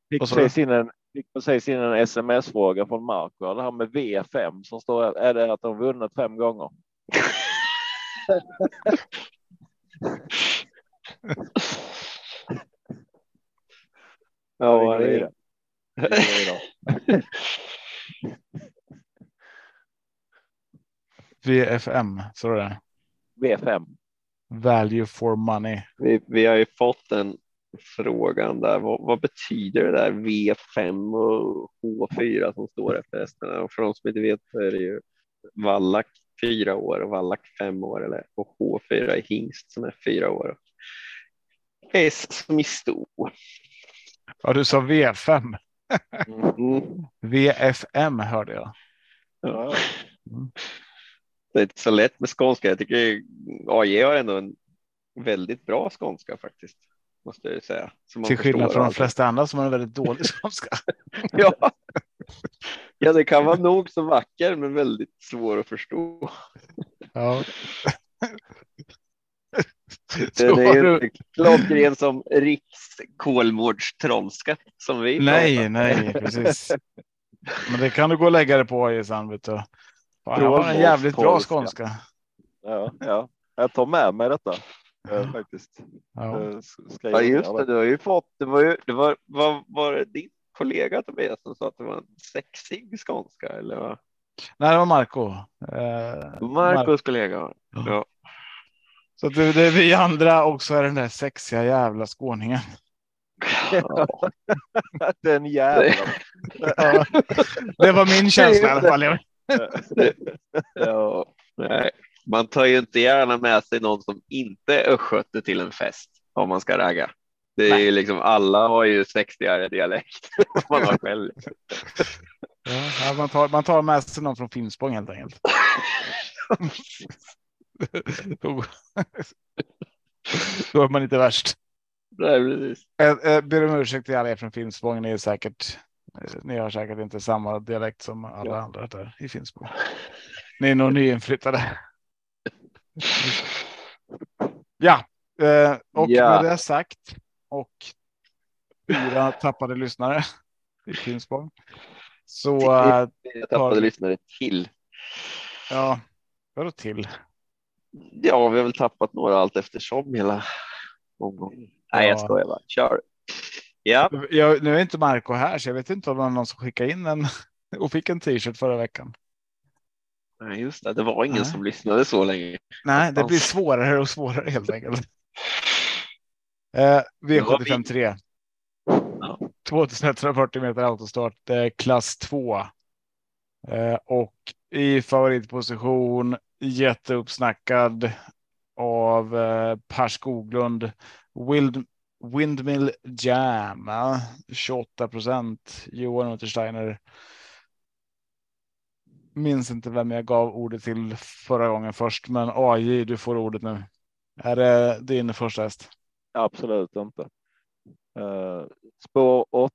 Fick precis in en, fick precis in en sms fråga från Marco. Det här med V5 som står. Är det att de vunnit fem gånger? Ja, det är det. VFM, så är det. V5. Value for money. Vi, vi har ju fått en frågan där. Vad, vad, betyder det där V5 och H4 som står efter hästarna? Och för de som inte vet så är det ju Vallack fyra år och Vallack fem år eller och H4 är hingst som är fyra år. S som är stor. Ja, du sa V5. Mm. VFM hörde jag. Ja. Mm. Det är inte så lätt med skånska. Jag tycker AJ har ändå en väldigt bra skånska faktiskt. Måste jag säga. Till skillnad från de flesta andra som har en väldigt dålig skånska. ja, Ja, det kan vara nog så vacker, men väldigt svår att förstå. Ja. Den är ju du- inte klockren som rikskolmårdstronska som vi Nej, pratar. nej, precis. Men det kan du gå och lägga det på i sen, vet du. Fan, jag har en jävligt bra skånska. Ja, ja. Jag tar med mig detta eh, faktiskt. Ja. Eh, Ja, just det. Du har ju fått. Det var ju. Det var. Var, var det din kollega Tobias som sa att det var en sexig skånska eller vad? Nej, det var Marco. Eh, Marcos kollega. var det. Ja. Så det, är vi andra och så är den där sexiga jävla skåningen. Den jäveln. Ja. Det var min känsla i alla fall. Ja, nej. Man tar ju inte gärna med sig någon som inte är östgöte till en fest om man ska ragga. Det är Nej. ju liksom alla har ju sexigare dialekt man har själv. Ja, man, tar, man tar med sig någon från Finspång helt enkelt. då, är man inte värst. Nej, precis. Jag, jag ber om ursäkt till alla er från Finspång. Ni är säkert. eh, Ni har säkert inte samma dialekt som alla Ja. andra där i Finspång. Ni är nog nyinflyttade. Ja, eh, och Ja. med det sagt och fyra tappade lyssnare i Finspång. Så eh, tappade Har- lyssnare till. ja, vadå till? Ja, vi har väl tappat några allt eftersom hela omgången. Nej, jag Ja. skojar bara. Kör. Ja, Jag, nu är inte Marco här, så jag vet inte om det var någon som skickade in en och fick en t-shirt förra veckan. nej, just det. Det var ingen Nej. som lyssnade så länge. Nej, det blir svårare och svårare helt enkelt. Eh, V75 3. Ja. 2140 meter autostart, eh, klass 2. Eh, och i favoritposition jätteuppsnackad av eh, Per Skoglund. Wild, Windmill Jam, 28 procent. Johan Untersteiner. Minns inte vem jag gav ordet till förra gången först, men AJ, du får ordet nu. Är det din första häst? Absolut inte. Eh, spår 8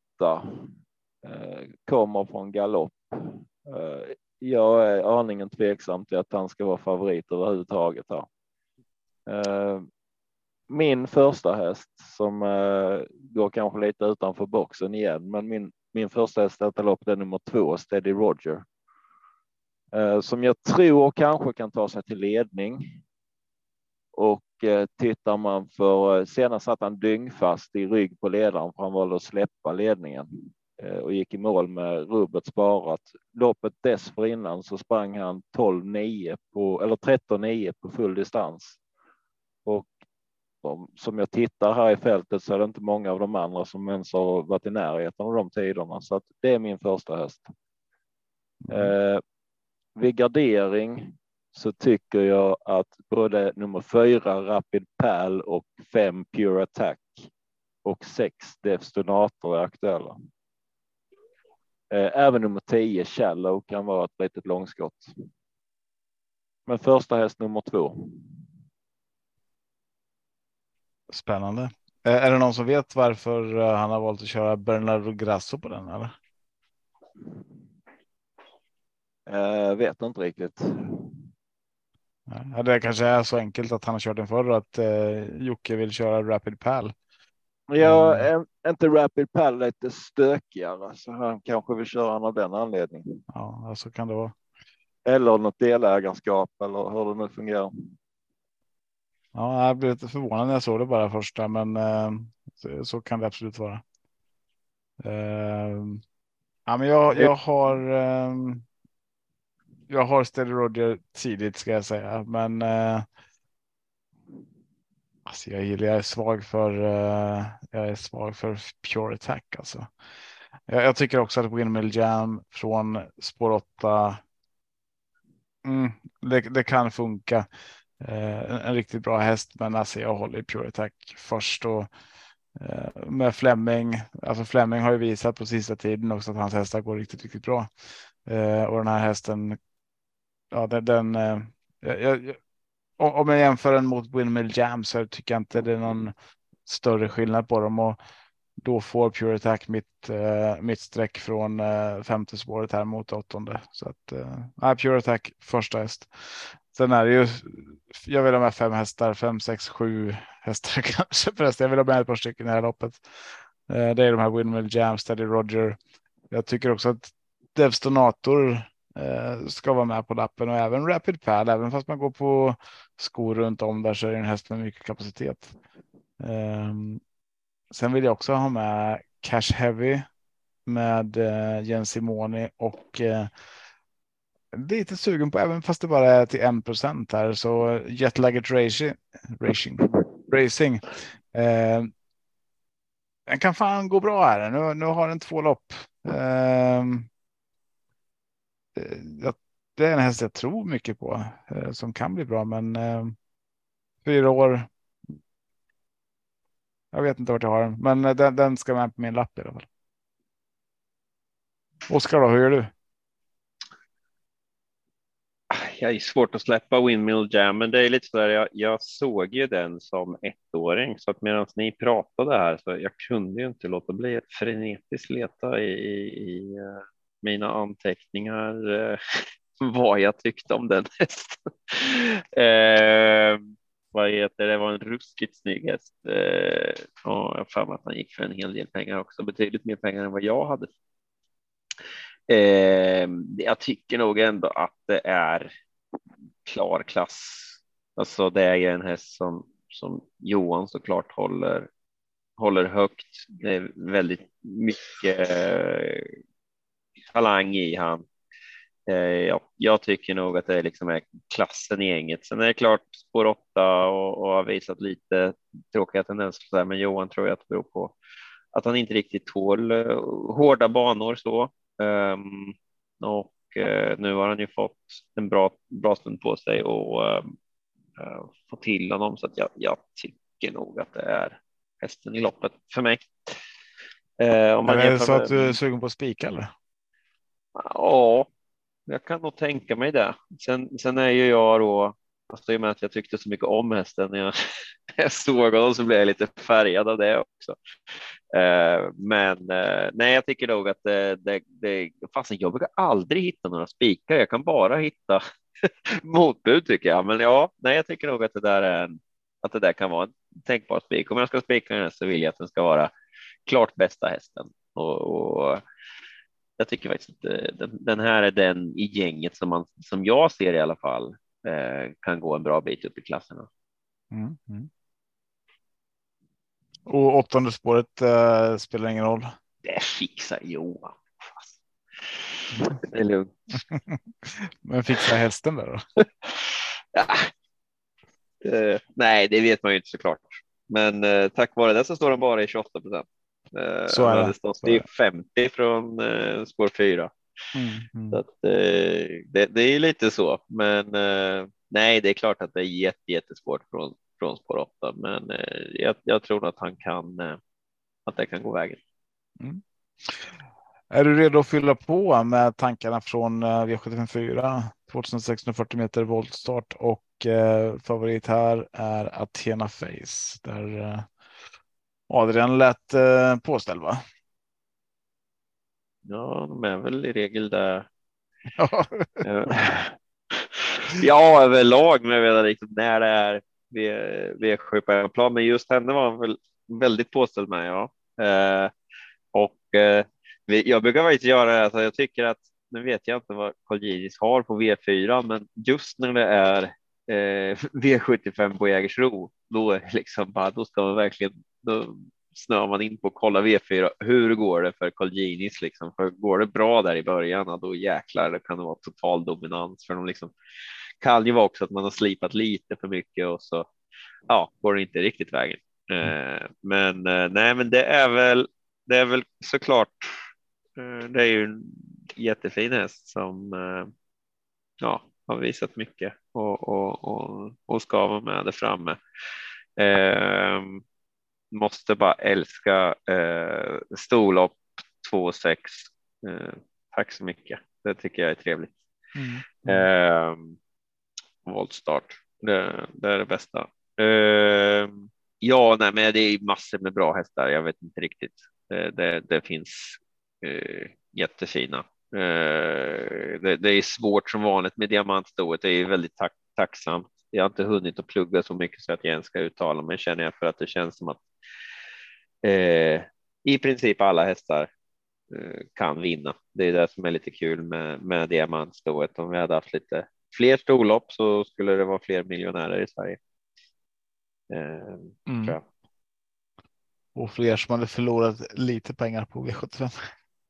eh, kommer från galopp. Eh, jag är aningen tveksam till att han ska vara favorit överhuvudtaget här. Eh, min första häst som eh, går kanske lite utanför boxen igen, men min, min första häst i detta lopp är nummer två, Steady Roger. Eh, som jag tror kanske kan ta sig till ledning. Och tittar man för, senast satt han dyngfast i rygg på ledaren för han valde att släppa ledningen och gick i mål med rubbet sparat. Loppet dessförinnan så sprang han 12-9 på, eller 13-9 på full distans. Och om- som jag tittar här i fältet så är det inte många av de andra som ens har varit i närheten av de tiderna. Så att det är min första häst. Eh, vid gardering så tycker jag att både nummer fyra Rapid Pal och fem Pure Attack och sex Devstonator är aktuella. Eh, Även nummer 10 Shallow kan vara ett litet långskott. Men första häst nummer två. Spännande. Eh, Är det någon som vet varför eh, han har valt att köra Bernardo Grasso på den? Eller? Eh, vet inte riktigt. Ja, det kanske är så enkelt att han har kört den förr att eh, Jocke vill köra Rapid Pal. Jag är inte Rapid Pal lite stökigare så han kanske vill köra av den anledningen. Ja, så kan det vara. Eller något delägarskap eller hur det nu fungerar. Ja, jag blev lite förvånad när jag såg det bara första, men eh, så, så kan det absolut vara. Eh, ja, men jag, jag har. Eh, jag har Steady Roger tidigt ska jag säga, men. Eh, alltså jag gillar, jag är svag för. uh, jag är svag för Pure Attack alltså. Jag, jag tycker också att Windmill Jam från spår 8. Mm, det, det kan funka. Uh, en, en riktigt bra häst, men alltså jag håller i Pure Attack först och uh, med Flemming. Alltså Flemming har ju visat på sista tiden också att hans hästar går riktigt, riktigt bra. Och den här hästen. Ja, den. den jag, jag, om jag jämför den mot Windmill Jam så tycker jag inte det är någon större skillnad på dem och då får Pure Attack mitt, eh, mitt streck från eh, femte spåret här mot åttonde. Så att eh, Pure Attack första häst. Sen är det ju, jag vill ha med fem hästar, fem, sex, sju hästar kanske förresten. Jag vill ha med ett par stycken i det här loppet. Eh, det är de här Windmill Jam, Steady Roger. Jag tycker också att Devstonator Eh, ska vara med på lappen och även Rapid Pad, även fast man går på skor runt om där så är det en häst med mycket kapacitet. Ehm, sen vill jag också ha med Cash Heavy med eh, Jens Simoni och eh, lite sugen på, även fast det bara är till 1 procent här, så Jetlagged Racing. Racing. Racing. Eh, den kan fan gå bra här. Nu, nu har den två lopp. Eh Eh, det är en häst jag tror mycket på eh, som kan bli bra, men eh, fyra år jag vet inte vart jag har den, men eh, den, den ska med på min lapp i alla fall. Oskar då, hur gör du? Jag är svårt att släppa Windmill Jam, men det är lite så där. Jag, jag såg ju den som ettåring så att medan ni pratade här så jag kunde ju inte låta bli att frenetiskt leta i, i, i eh, mina anteckningar eh, vad jag tyckte om den hästen. eh, vad heter det, var en ruskigt snygg häst. Eh, och jag har att han gick för en hel del pengar också, betydligt mer pengar än vad jag hade. Eh, jag tycker nog ändå att det är klar klass. Alltså det är en häst som, som Johan såklart håller, håller högt. Det är väldigt mycket eh, talang i han. Eh, ja, jag tycker nog att det liksom är klassen i gänget. Sen är det klart spår åtta och, och har visat lite tråkiga tendenser, men Johan tror jag att det beror på att han inte riktigt tål uh, hårda banor så. Um, och uh, nu har han ju fått en bra, bra stund på sig och uh, få till honom så att jag, jag tycker nog att det är hästen i loppet för mig. om man är det så med... att du är sugen på att spika eller? Ja, jag kan nog tänka mig det. Sen, sen är ju jag då, alltså i och med att jag tyckte så mycket om hästen när jag, jag såg honom så blev jag lite färgad av det också. Eh, men eh, nej, jag tycker nog att det, det, det fasen, jag brukar aldrig hitta några spikar. Jag kan bara hitta motbud tycker jag. Men ja, nej, jag tycker nog att det där är en, att det där kan vara en tänkbar spik. Om jag ska spika den så vill jag att den ska vara klart bästa hästen och, och jag tycker faktiskt att eh, den, den, här är den i gänget som man som jag ser i alla fall eh, kan gå en bra bit upp i klasserna. Mm, mm. Och åttonde spåret eh, spelar ingen roll. Det fixar Johan. Det är lugnt. Men fixar hästen där då? ja. Uh, nej, det vet man ju inte såklart. Men uh, tack vare det så står den bara i 28 procent. Eh, så är det. stått i 50 från eh, spår 4. Mm, mm. Så att, eh, det, det, är lite så, men nej, det är klart att det är jätte, jättesvårt från, från spår 8, men jag, jag, tror att han kan, att det kan gå vägen. Mm. Är du redo att fylla på med tankarna från V754 2640 meter voltstart och eh, favorit här är Athena Face där Adrian lät eh, påställd va? Ja, de är väl i regel där. ja, överlag, men jag vet inte riktigt när det är V7 på plan, men just henne var han väl väldigt påställd med. Ja, eh, och eh, jag brukar faktiskt göra det. Alltså, jag tycker att nu vet jag inte vad Colginis har på V4, men just när det är eh, V75 på Jägersro, då är liksom bara, då ska man verkligen då snör man in på att kolla V4. Hur går det för Colginis liksom? För går det bra där i början, då jäklar, det kan det vara total dominans för de liksom. Kan ju vara också att man har slipat lite för mycket och så ja, går det inte riktigt vägen. Eh, men eh, nej, men det är väl. Det är väl såklart. Eh, det är ju en jättefin häst som eh, ja, har visat mycket och, och, och, och ska vara med där framme. Eh, måste bara älska eh, storlopp 2-6. Eh, tack så mycket. Det tycker jag är trevligt. Mm. Eh, voltstart. Det, det, är det bästa. Eh, Ja, nej, men det är massor med bra hästar. Jag vet inte riktigt. Det, det, det finns eh, jättefina. Eh, det, det, är svårt som vanligt med diamantstoet. Det är väldigt tack, tacksamt. Jag har inte hunnit att plugga så mycket så att jag ens ska uttala mig känner jag för att det känns som att eh, i princip alla hästar eh, kan vinna. Det är det som är lite kul med, med diamantstoet. Om vi hade haft lite fler storlopp så skulle det vara fler miljonärer i Sverige. Eh, mm. Och fler som hade förlorat lite pengar på V75.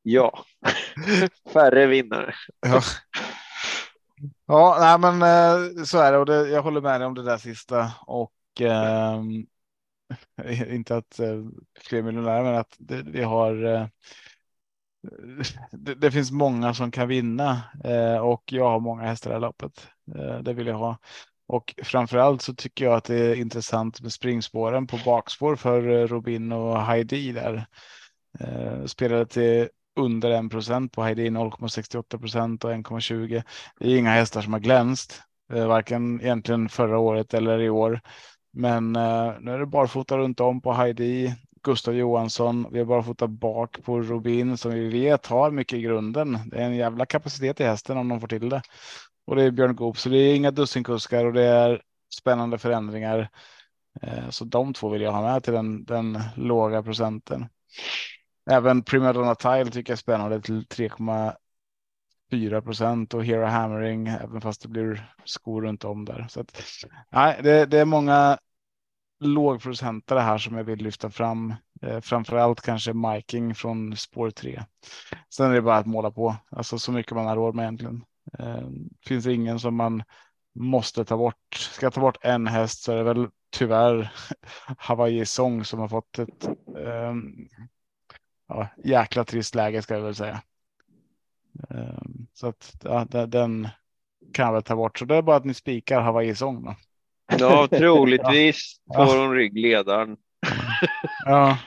Ja, färre vinnare. ja. ja, nej, men eh, så är det och det, jag håller med dig om det där sista och eh, inte att eh, fler miljonärer, men att det, vi har. Eh, det, det, finns många som kan vinna och jag har många hästar i loppet. Det vill jag ha. Och framförallt så tycker jag att det är intressant med springspåren på bakspår för Robin och Heidi där. Spelade till under 1 procent på Heidi 0,68 procent och 1,20. Det är inga hästar som har glänst, eh, varken egentligen förra året eller i år. Men eh, nu är det barfota runt om på Heidi, Gustav Johansson. Vi har barfota bak på Robin som vi vet har mycket i grunden. Det är en jävla kapacitet i hästen om de får till det och det är Björn Goop, så det är inga dussinkuskar och det är spännande förändringar. Eh, så de två vill jag ha med till den, den låga procenten. Även Primadonna Tile tycker jag är spännande till 3,4 procent och Hero Hammering, även fast det blir skor runt om där. Så att, nej, det, det är många lågprocentare här som jag vill lyfta fram. Eh, framför allt kanske Miking från spår 3. Sen är det bara att måla på, alltså så mycket man har råd med egentligen. Eh, finns ingen som man måste ta bort. Ska jag ta bort en häst så är det väl tyvärr Hawaii Song som har fått ett eh, ja, jäkla trist läge ska jag väl säga. Eh, så att ja, den kan jag väl ta bort. Så det är bara att ni spikar Hawaii Song. Då. Ja, troligtvis ja. får hon ryggledaren. ja,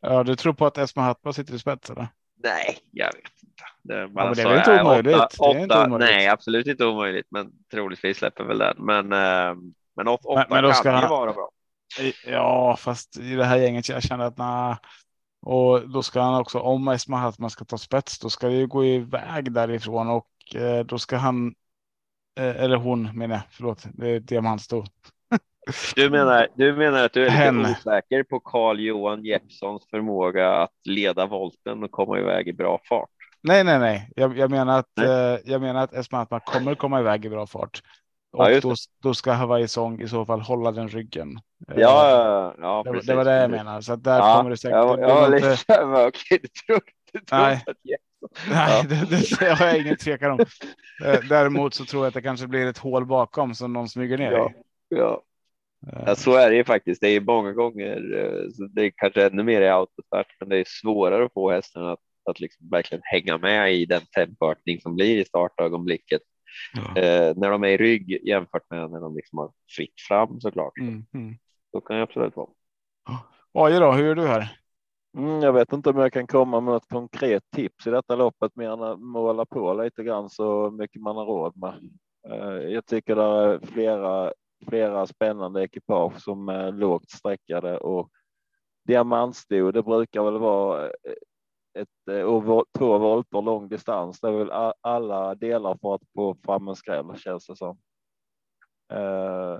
ja, du tror på att Esma Hattma sitter i spets eller? Nej, jag vet inte. Det, ja, det är inte omöjligt? Åtta, åtta, inte omöjligt. Nej, absolut inte omöjligt, men troligtvis släpper väl den. Men, äh, men åtta men, men kan ska, ju vara bra. Ja, fast i det här gänget jag känner att nej. Och då ska han också, om Esma att man ska ta spets, då ska det ju gå iväg därifrån och eh, då ska han, eh, eller hon menar jag, förlåt, det är diamantstol. Du menar, du menar att du är Hen. lite osäker på Carl Johan Jeppssons förmåga att leda volten och komma iväg i bra fart? Nej, nej, nej. Jag, jag menar att eh, jag menar att Esma kommer komma iväg i bra fart. Och ja, då, då, ska Hawaii Song i så fall hålla den ryggen. Ja, eh, ja, ja det, det, var det jag menar. Så där ja, kommer det säkert. Ja, ja lite, inte... okej, du tror, tror nej. att Nej, det, det, det har jag ingen tvekan om. Eh, däremot så tror jag att det kanske blir ett hål bakom som någon smyger ner ja, i. Ja, Ja, så är det ju faktiskt. Det är många gånger, eh, det är kanske ännu mer i autostart, men det är svårare att få hästen att, att liksom verkligen hänga med i den tempoökning som blir i startögonblicket. Ja. Eh, när de är i rygg jämfört med när de liksom har fritt fram såklart. Mm, mm. Så kan jag absolut vara. Oj då, hur gör du här? Mm, jag vet inte om jag kan komma med ett konkret tips i detta loppet mer än att måla på lite grann så mycket man har råd med. Eh, jag tycker det är flera flera spännande ekipage som är lågt sträckade och diamantsto. Det brukar väl vara eh, ett eh, två volter lång distans. Det är väl alla delar för att få fram en skräll känns det som. Eh,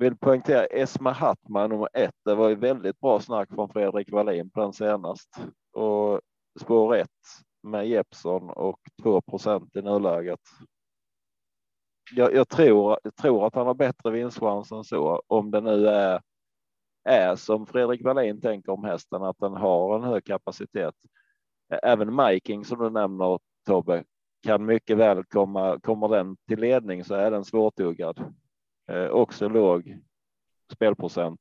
vill poängtera Esma Hattman nummer ett. Det var ju väldigt bra snack från Fredrik Wallin på den senast och spår ett med Jeppson och 2% i nuläget jag, jag, tror, jag tror att han har bättre vinstchans än så om det nu är, är som Fredrik Wallin tänker om hästen, att den har en hög kapacitet. Även Miking som du nämner Tobbe kan mycket väl komma. Kommer den till ledning så är den svårtuggad. Eh, också låg spelprocent.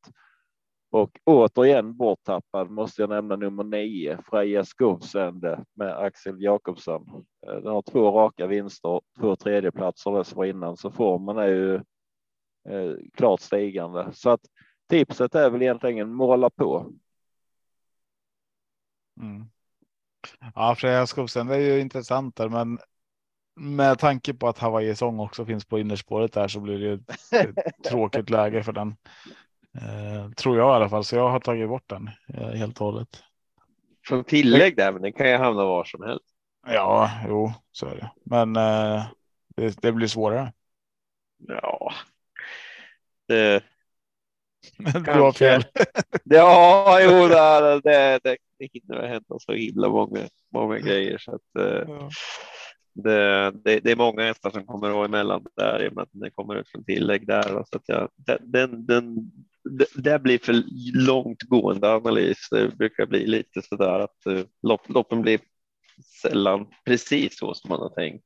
Och återigen borttappad måste jag nämna nummer nio, Freja Skovsände med Axel Jakobsson. Eh, den har två raka vinster, två tredjeplatser dessförinnan, så formen är ju eh, klart stigande. Så att tipset är väl egentligen måla på. Mm. Ja, Freja Skovsände är ju intressant där, men med tanke på att Hawaii sång också finns på innerspåret där så blir det ju ett tråkigt läge för den. Eh, tror jag i alla fall, så jag har tagit bort den eh, helt och hållet. Från tillägg där, men den kan ju hamna var som helst. Ja, jo, så är det. Men eh, det, det blir svårare. Ja. Det, Du har fel. ja, jo, det, det, det hinner hända så himla många, många grejer så att eh, Ja. det, det, det är många hästar som kommer att vara emellan där i och med att den kommer ut från tillägg där. Så att jag, den, den, det, det blir för långtgående analys. Det brukar bli lite så där att uh, lopp, loppen blir sällan precis så som man har tänkt.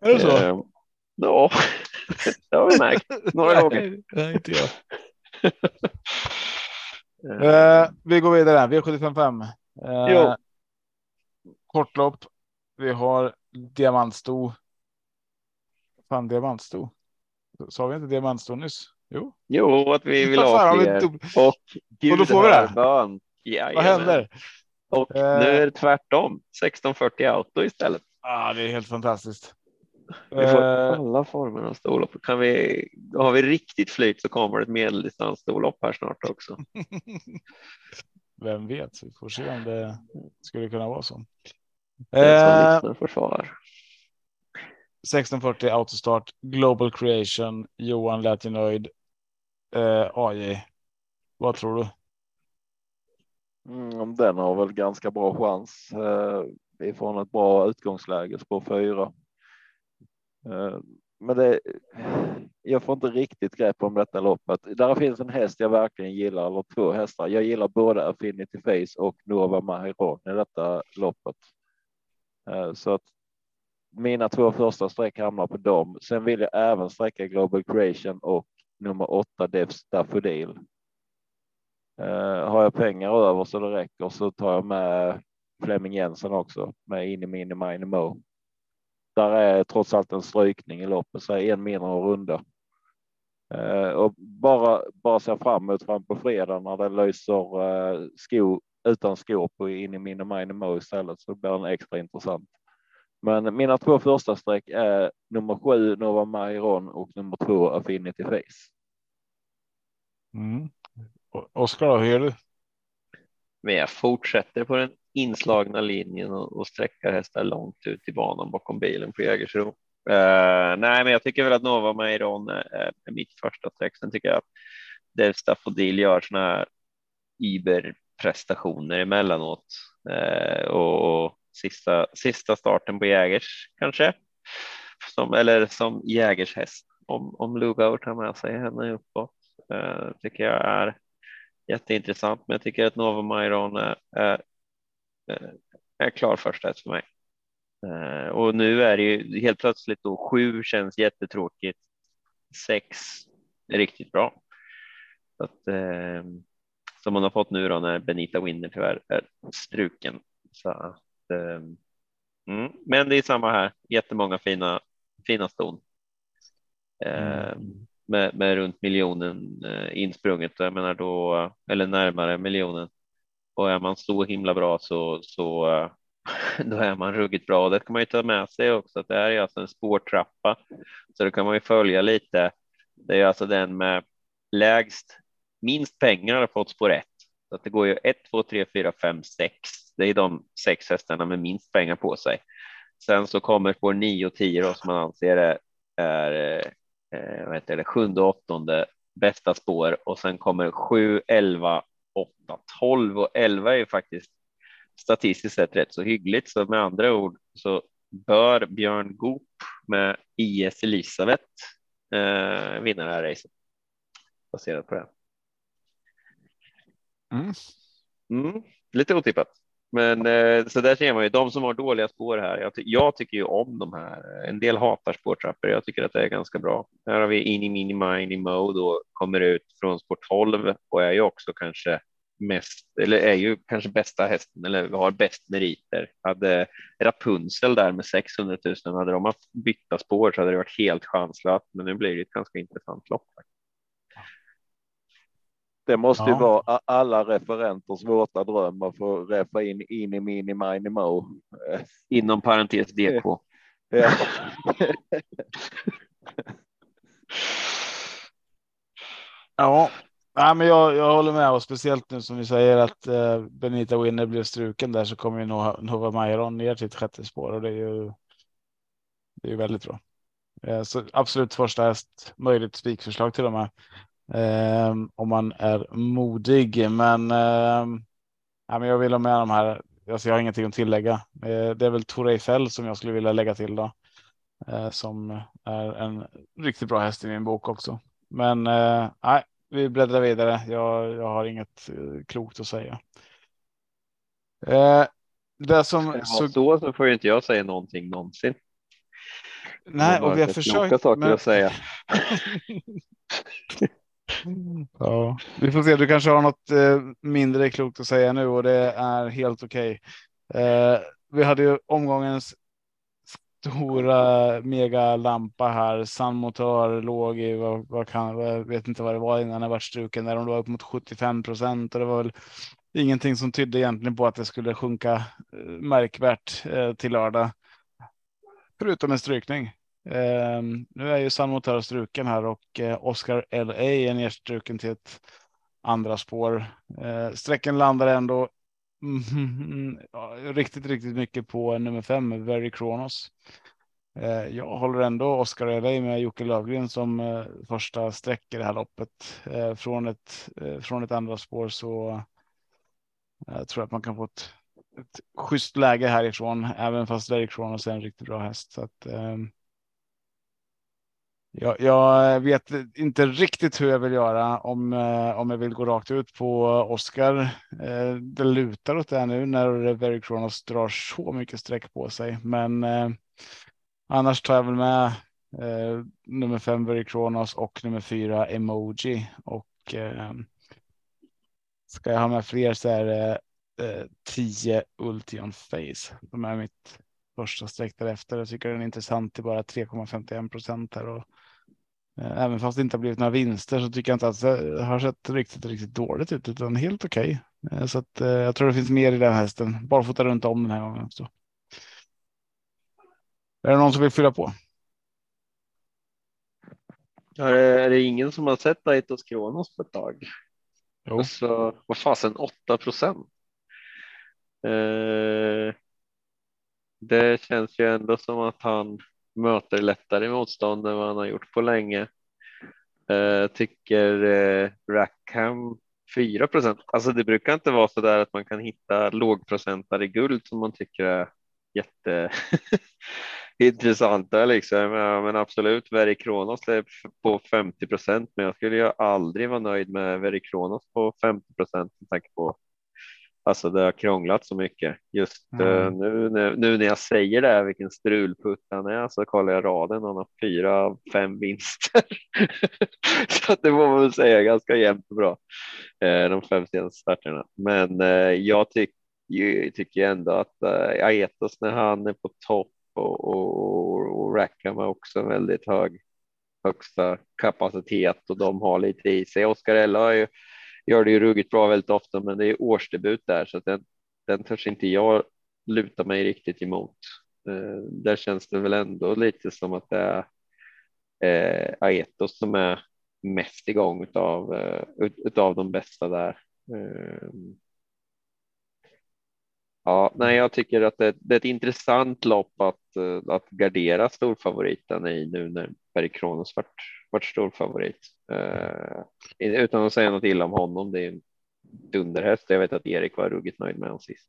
Är det så? Eh, ja, det har vi märkt några gånger. Nej, nej, inte jag. Eh, vi går vidare. V755. Eh, kortlopp. Vi har diamantsto. Fan, diamantsto. Sa vi inte diamantsto nyss? Jo. Jo, att vi vill Vad ha vi fler. Och Och då får vi det? bön. Vad Jajamän. händer? Och Eh. nu är det tvärtom. 1640 auto istället. Ah, det är helt fantastiskt. Vi får Eh, alla former av storlopp. Kan vi, har vi riktigt flyt så kommer det ett medeldistansstorlopp här snart också. vem vet? Vi får se om det skulle kunna vara så. Eh, lyssnar får svar. 1640 autostart, Global Creation, Johan lät ju nöjd. Eh, AJ, vad tror du? Mm, den har väl ganska bra chans eh, ifrån ett bra utgångsläge på fyra. Eh, men det, jag får inte riktigt grepp om detta loppet. Där finns en häst jag verkligen gillar, eller två hästar. Jag gillar både Affinity Face och Nova Mahiron i detta loppet. Eh, så att mina två första streck hamnar på dem. Sen vill jag även sträcka Global Creation och nummer åtta Devs Daffodil. Eh, har jag pengar över så det räcker så tar jag med Flemming Jensen också med in i Mini Mini Mo. Där är trots allt en strykning i loppet, så är en mindre runda. Eh, och bara, bara se fram emot fram på fredag när det löser eh, sko utan skor på in i Mini Mini Mo istället så blir den extra intressant. Men mina två första streck är nummer sju Nova Mairon och nummer två Affinity Face. Mm. Oskar, hur gör du? Men jag fortsätter på den inslagna linjen och, och hästar långt ut i banan bakom bilen på Jägersro. Uh, nej, men jag tycker väl att Nova Meiron är, är mitt första streck. Sen tycker jag att Dev Staffodil gör såna här Iber-prestationer emellanåt uh, och, och sista, sista starten på Jägers kanske. Som, eller som Jägers häst om, om Lugauer tar med sig henne uppåt. Uh, tycker jag är jätteintressant, men jag tycker att Nova Mairon är, är, är klar första häst för mig. Eh, Och nu är det ju helt plötsligt då sju känns jättetråkigt. Sex är riktigt bra. Så att, eh, som man har fått nu då när Benita Winner tyvärr är struken. Så att, eh, mm. Men det är samma här, jättemånga fina, fina ston. Eh, med, med runt miljonen eh, insprunget. Jag menar då, eller närmare miljonen. Och är man så himla bra så, så eh, då är man ruggigt bra. Det kan man ju ta med sig också. Att det här är alltså en spårtrappa. Så då kan man ju följa lite. Det är alltså den med lägst, minst pengar har fått spår 1, Så att det går ju 1, 2, 3, 4, 5, 6. Det är de sex hästarna med minst pengar på sig. Sen så kommer spår 9 och 10 då, som man anser är, är eh, vad heter det, sjunde och åttonde bästa spår och sen kommer 7, 11, 8, 12 och 11 är ju faktiskt statistiskt sett rätt så hyggligt. Så med andra ord så bör Björn Goop med IS Elisabeth eh, vinna det här racet. Baserat på det. Mm. Mm, lite otippat. Men eh, så där ser man ju de som har dåliga spår här. Jag, ty jag tycker ju om de här. En del hatar spårtrappor. Jag tycker att det är ganska bra. Här har vi Ini Mini Mini Mode och kommer ut från spår 12 och är ju också kanske mest eller är ju kanske bästa hästen eller har bäst meriter. Hade Rapunzel där med 600 000 hade de haft bytta spår så hade det varit helt chanslöst. Men nu blir det ett ganska intressant lopp. Det måste ju Ja. vara a- alla referenters våta dröm att få refa in in i mini mini mo. Inom parentes DK. Ja. Ja, Ja, men jag, jag håller med och speciellt nu som vi säger att eh, Benita Winner blev struken där så kommer ju Nova, Nova Mairon ner till ett sjätte spår och det är ju. Det är ju väldigt bra. Eh, så absolut första häst möjligt spikförslag till och med. Eh, om man är modig, men. Eh, ja, men jag vill ha med de här. Alltså jag har ingenting att tillägga. Eh, det är väl Tore Fell som jag skulle vilja lägga till då. Eh, som är en riktigt bra häst i min bok också. Men eh, nej, vi bläddrar vidare. Jag, jag har inget eh, klokt att säga. Eh, det som det så... så så får inte jag säga någonting någonsin. Nej, och vi har försökt. saker men... att säga. ja, vi får se. Du kanske har något eh, mindre klokt att säga nu och det är helt okej. Okay. Eh, vi hade ju omgångens stora mega lampa här. Sandmotör låg i vad, vad kan jag vet inte vad det var innan det var struken där de låg upp mot 75 procent och det var väl ingenting som tydde egentligen på att det skulle sjunka eh, märkvärt eh, till lördag. Förutom en strykning. Ehm, nu är ju Sandmotör struken här och eh, Oscar LA är nedstruken till ett andra spår. Eh, sträckan landar ändå Mm, ja, riktigt, riktigt mycket på nummer fem, Very Kronos. Eh, jag håller ändå Oskar LA med Jocke Lövgren som eh, första streck i det här loppet. Eh, från ett, eh, från ett andra spår så eh, jag tror att man kan få ett, ett schysst läge härifrån, även fast Very Kronos är en riktigt bra häst. Så att, eh, jag, jag, vet inte riktigt hur jag vill göra om, eh, om jag vill gå rakt ut på Oscar. Eh, det lutar åt det nu när Very Kronos drar så mycket streck på sig, men eh, annars tar jag väl med eh, nummer fem Very Kronos och nummer fyra Emoji och eh, ska jag ha med fler så är det eh, tio 10 Ultion Face. De är mitt första streck därefter. Jag tycker den är intressant till bara 3,51 procent här och även fast det inte har blivit några vinster så tycker jag inte att det har sett riktigt, riktigt dåligt ut utan helt okej. Okay. Eh, så att eh, jag tror det finns mer i den hästen. Barfota runt om den här gången också. Är det någon som vill fylla på? Är det, är det ingen som har sett Aitos Kronos på ett tag? Jo. Alltså, vad fasen, 8 procent. Eh, det känns ju ändå som att han möter lättare motstånd än vad han har gjort på länge. Eh, tycker eh, Rackham 4 procent. Alltså det brukar inte vara så där att man kan hitta lågprocentare i guld som man tycker är jätteintressanta, liksom. Ja, men absolut, Veri Kronos är på 50 procent, men jag skulle ju aldrig vara nöjd med Veri Kronos på 50 procent med tanke på Alltså det har krånglat så mycket. Just mm. nu, nu, nu, när jag säger det här, vilken strulputt han är, så kollar jag raden han har fyra av fem vinster. så det får man väl säga ganska jämnt och bra. Uh, de fem senaste starterna. Men uh, jag tycker tycker ändå att Aetos när han är på topp och, och, och Rackham har också väldigt hög högsta kapacitet och de har lite i sig. Oskar Ella har ju gör det ju ruggigt bra väldigt ofta, men det är årsdebut där så att den, den törs inte jag luta mig riktigt emot. Eh, där känns det väl ändå lite som att det är eh, Aetos som är mest igång utav, eh, utav de bästa där. Eh, ja, nej, jag tycker att det, det, är ett intressant lopp att, eh, att gardera storfavoriten i nu när Berg Kronos vart, vart storfavorit. Uh, utan att säga något illa om honom. Det är en dunderhäst. Jag vet att Erik var ruggigt nöjd med honom sist.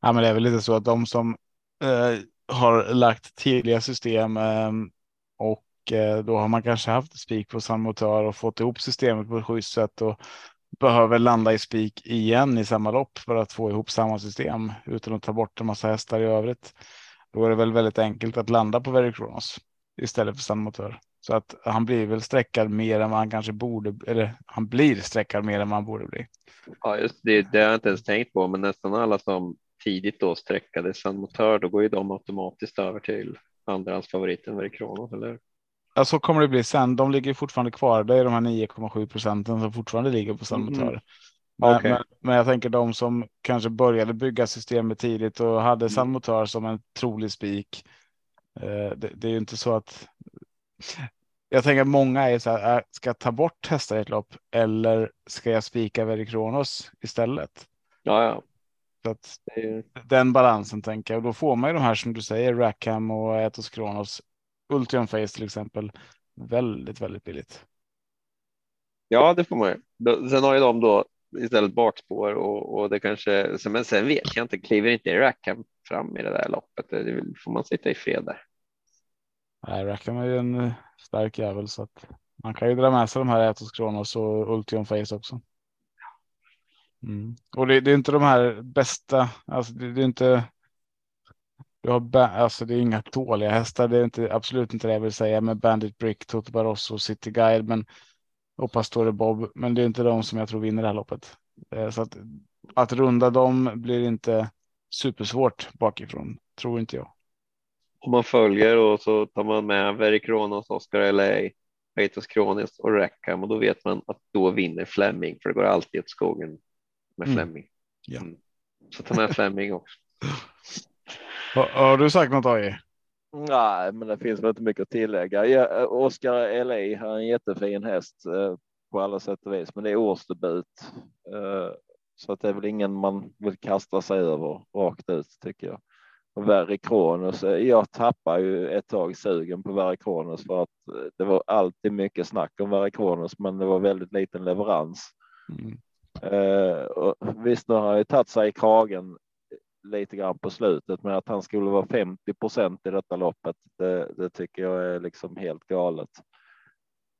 Ja, men det är väl lite så att de som uh, har lagt tidiga system um, och uh, då har man kanske haft spik på samma motor och fått ihop systemet på ett schysst sätt och behöver landa i spik igen i samma lopp för att få ihop samma system utan att ta bort en massa hästar i övrigt. Då är det väl väldigt enkelt att landa på Very Kronos istället för samma motor. Så att han blir väl sträckad mer än vad han kanske borde, eller han blir sträckad mer än vad han borde bli. Ja, just det, det har jag inte ens tänkt på, men nästan alla som tidigt då sträckade San Motör, då går ju de automatiskt över till andrahandsfavoriten Verikronos, eller Ja, så kommer det bli sen. De ligger fortfarande kvar. Det är de här 9,7 procenten som fortfarande ligger på San Motör. Mm. Men, okay. men, men, jag tänker de som kanske började bygga systemet tidigt och hade mm. San Motör som en trolig spik. Eh, det, det, är ju inte så att jag tänker att många är så här, äh, ska jag ta bort hästar i ett lopp eller ska jag spika Verikronos istället? Ja, ja. Så att den balansen tänker jag och då får man ju de här som du säger, Rackham och Etos Kronos, Ultion Face till exempel, väldigt, väldigt billigt. Ja, det får man ju. Sen har ju de då istället bakspår och, och det kanske, men sen vet jag inte, kliver inte Rackham fram i det där loppet, det får man sitta i fred där. Nej, Rackham är ju en eh, stark jävel så att man kan ju dra med sig de här Atos Kronos och Ultion Face också. Mm. Och det, det, är inte de här bästa, alltså det, det är inte. Du har, alltså det är inga dåliga hästar, det är inte absolut inte det jag vill säga med Bandit Brick, Toto Barroso, City Guide, men och Pastore Bob, men det är inte de som jag tror vinner det här loppet. Eh, så att, att runda dem blir inte supersvårt bakifrån, tror inte jag. Om man följer och så tar man med Very Kronos, Oscar LA, Peitos Kronis och Rackham och då vet man att då vinner Fleming för det går alltid åt skogen med mm. Fleming. Ja. Mm. Så ta med Fleming också. har, har du sagt något AI? Nej, men det finns väl inte mycket att tillägga. Ja, Oscar LA har en jättefin häst eh, på alla sätt och vis, men det är årsdebut. Eh, så att det är väl ingen man vill kasta sig över rakt ut tycker jag. Och Verry Kronos, eh, jag tappar ju ett tag sugen på Verry Kronos för att det var alltid mycket snack om Verry Kronos, men det var väldigt liten leverans. Mm. Uh, och visst, nu har han ju tagit sig i kragen lite grann på slutet, men att han skulle vara 50 procent i detta loppet, det, det, tycker jag är liksom helt galet.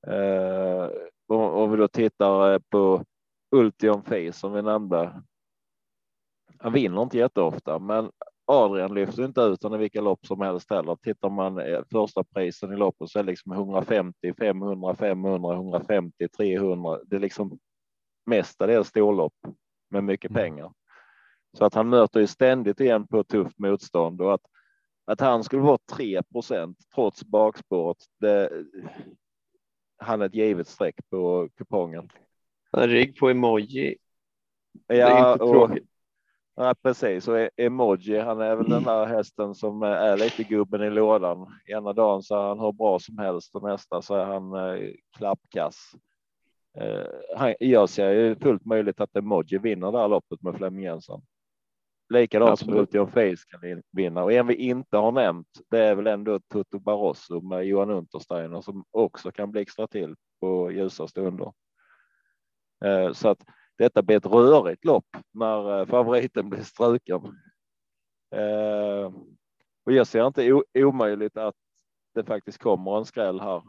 Uh, om vi då tittar på Ultion Face som vi nämnde. Han vinner inte jätteofta, men Adrian lyfter inte ut honom i vilka lopp som helst heller. Tittar man första prisen i loppet så är det liksom 150, 500, 500, 150, 300. Det är liksom mestadels storlopp med mycket mm. pengar. Så att han möter ju ständigt igen på tufft motstånd och att, att han skulle vara 3% trots bakspåret. Det, han är ett givet streck på kupongen. Han är rygg på emoji. Ja, och, ja, precis. Och e- emoji, han är väl den där hästen som är lite gubben i lådan. Ena dagen så är han hur bra som helst och nästa så är han eh, klappkass. Eh, jag ser ju fullt möjligt att Emoji vinner det här loppet med Flemming Jensen. Likadant som Ultion Face kan vinna och en vi inte har nämnt. Det är väl ändå Toto Barroso med Johan Untersteiner som också kan blixtra till på ljusa stunder. Eh, så att detta blir ett rörigt lopp när eh, favoriten blir struken. Och jag ser inte omöjligt att det faktiskt kommer en skräll här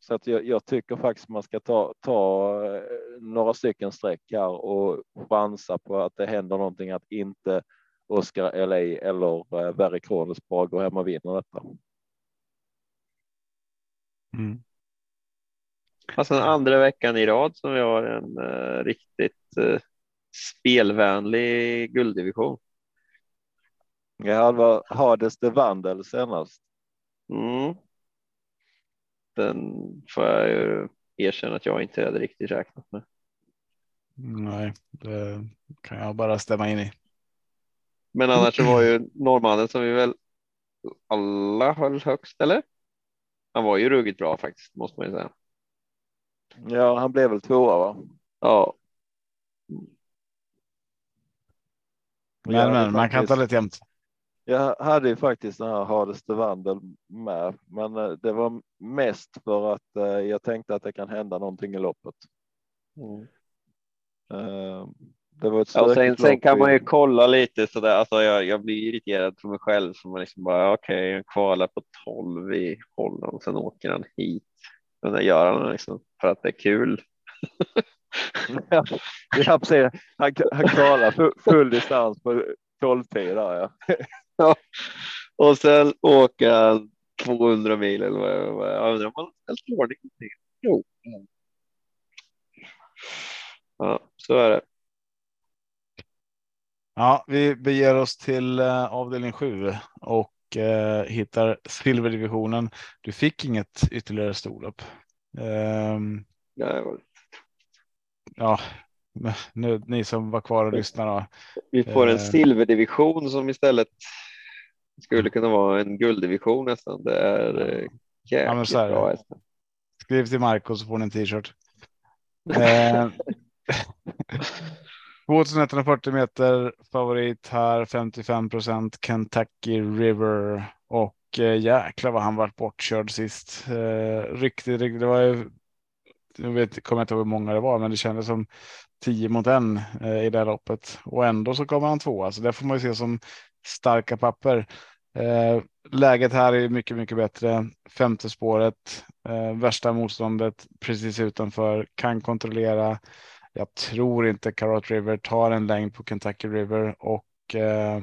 så att jag, jag, tycker faktiskt man ska ta, ta eh, några stycken streck här och chansa på att det händer någonting att inte Oscar LA eller eh, Verry Kronos bara går hem och vinner detta. Mm. Alltså den andra veckan i rad som vi har en uh, riktigt uh, spelvänlig gulddivision. Ja, det var Hades de Vandel senast. Mm den får jag ju erkänna att jag inte hade riktigt räknat med. Nej, det kan jag bara stämma in i. Men annars var ju norrmannen som vi väl alla höll högst, eller? Han var ju ruggigt bra faktiskt, måste man ju säga. Ja, han blev väl tvåa, va? Ja. Men, men man kan ta lite jämnt. Jag hade ju faktiskt den här Hades de Vandel med, men eh, det var mest för att eh, jag tänkte att det kan hända någonting i loppet. Mm. Eh, det var ett ja, sen, sen kan man ju kolla lite så där. Alltså jag, jag blir irriterad på mig själv som man liksom bara okej, okay, kvalar på 12 i Holland och sen åker han hit. Men det gör han liksom för att det är kul. ja, precis. Han, han kvalar full, full distans på 12 tid där ja. Och sen han 200 mil eller vad jag undrar om han har ställt ordning. Jo. Ja, så är det. Ja, vi beger oss till eh, avdelning 7 och eh, hittar silverdivisionen. Du fick inget ytterligare storlopp. Um, ja, ja, nu, ni som var kvar och lyssnade. Vi får en eh, silverdivision som istället skulle kunna vara en gulddivision nästan. Det är eh, jäkligt ja, bra. Skriv till Marco så får ni en t-shirt. Eh, 2140 meter favorit här 55 procent Kentucky River och eh, jäklar vad han vart bortkörd sist. Eh, riktigt, riktigt. Det var ju. Jag vet, kommer inte ihåg hur många det var, men det kändes som 10 mot en eh, i det loppet och ändå så kommer han två. Alltså det får man ju se som starka papper. Eh, läget här är mycket, mycket bättre. Femte spåret, eh, värsta motståndet precis utanför, kan kontrollera. Jag tror inte Carrot River tar en längd på Kentucky River och eh,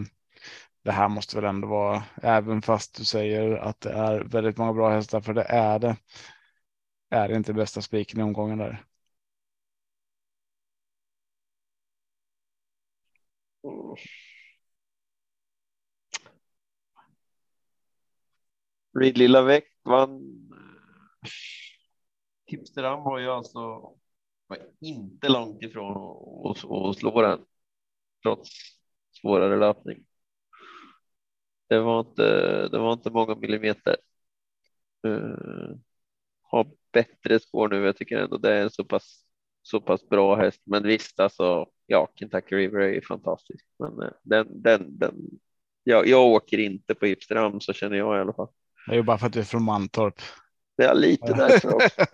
det här måste väl ändå vara, även fast du säger att det är väldigt många bra hästar, för det är det. Är det inte bästa spiken i omgången där? Mm. Reed Lavec vann. Eh, Hipsteram var ju alltså var inte långt ifrån att slå den trots svårare löpning. Det var inte, det var inte många millimeter. Uh, har bättre spår nu. Jag tycker ändå det är en så pass, så pass bra häst. Men visst, alltså, ja, Kentucky River är fantastisk. Men uh, den, den, den, ja, jag åker inte på Hipsteram så känner jag i alla fall. Det är ju bara för att du är från Mantorp. Det är lite därför också.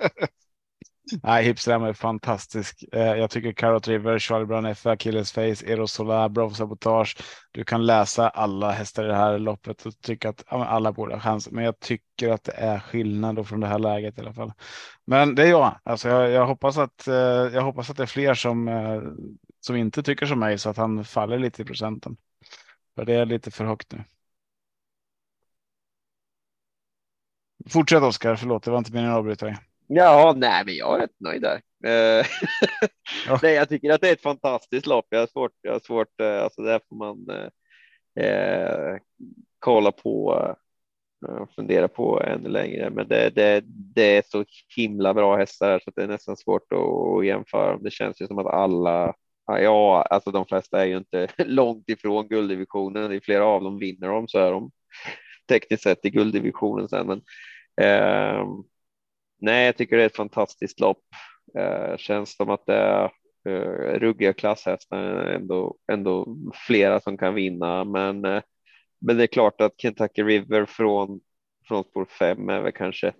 Nej, Hipstram är fantastisk. Eh, jag tycker Carrot River, Charlie Brown F, Achilles Face, Eros Solar, Bravo Sabotage. Du kan läsa alla hästar i det här loppet och tycka att ja, alla borde ha chans. Men jag tycker att det är skillnad från det här läget i alla fall. Men det är jag. Alltså jag, jag hoppas att eh, jag hoppas att det är fler som eh, som inte tycker som mig så att han faller lite i procenten. För det är lite för högt nu. Fortsätt Oskar, förlåt, det var inte meningen att avbryta dig. Ja, nej, men jag är rätt nöjd där. Eh, ja. nej, jag tycker att det är ett fantastiskt lopp. Jag har svårt, jag har svårt, eh, alltså där får man eh, eh kolla på och fundera på ännu längre. Men det, det, det är så himla bra hästar så det är nästan svårt att jämföra. Det känns ju som att alla, ja, alltså de flesta är ju inte långt ifrån gulddivisionen. I flera av dem vinner de så är de tekniskt sett i gulddivisionen sen. Men Eh, nej, jag tycker det är ett fantastiskt lopp. Eh, känns som att det är eh, ruggiga klasshästar ändå, ändå flera som kan vinna, men, eh, men det är klart att Kentucky River från, från spår 5 är väl kanske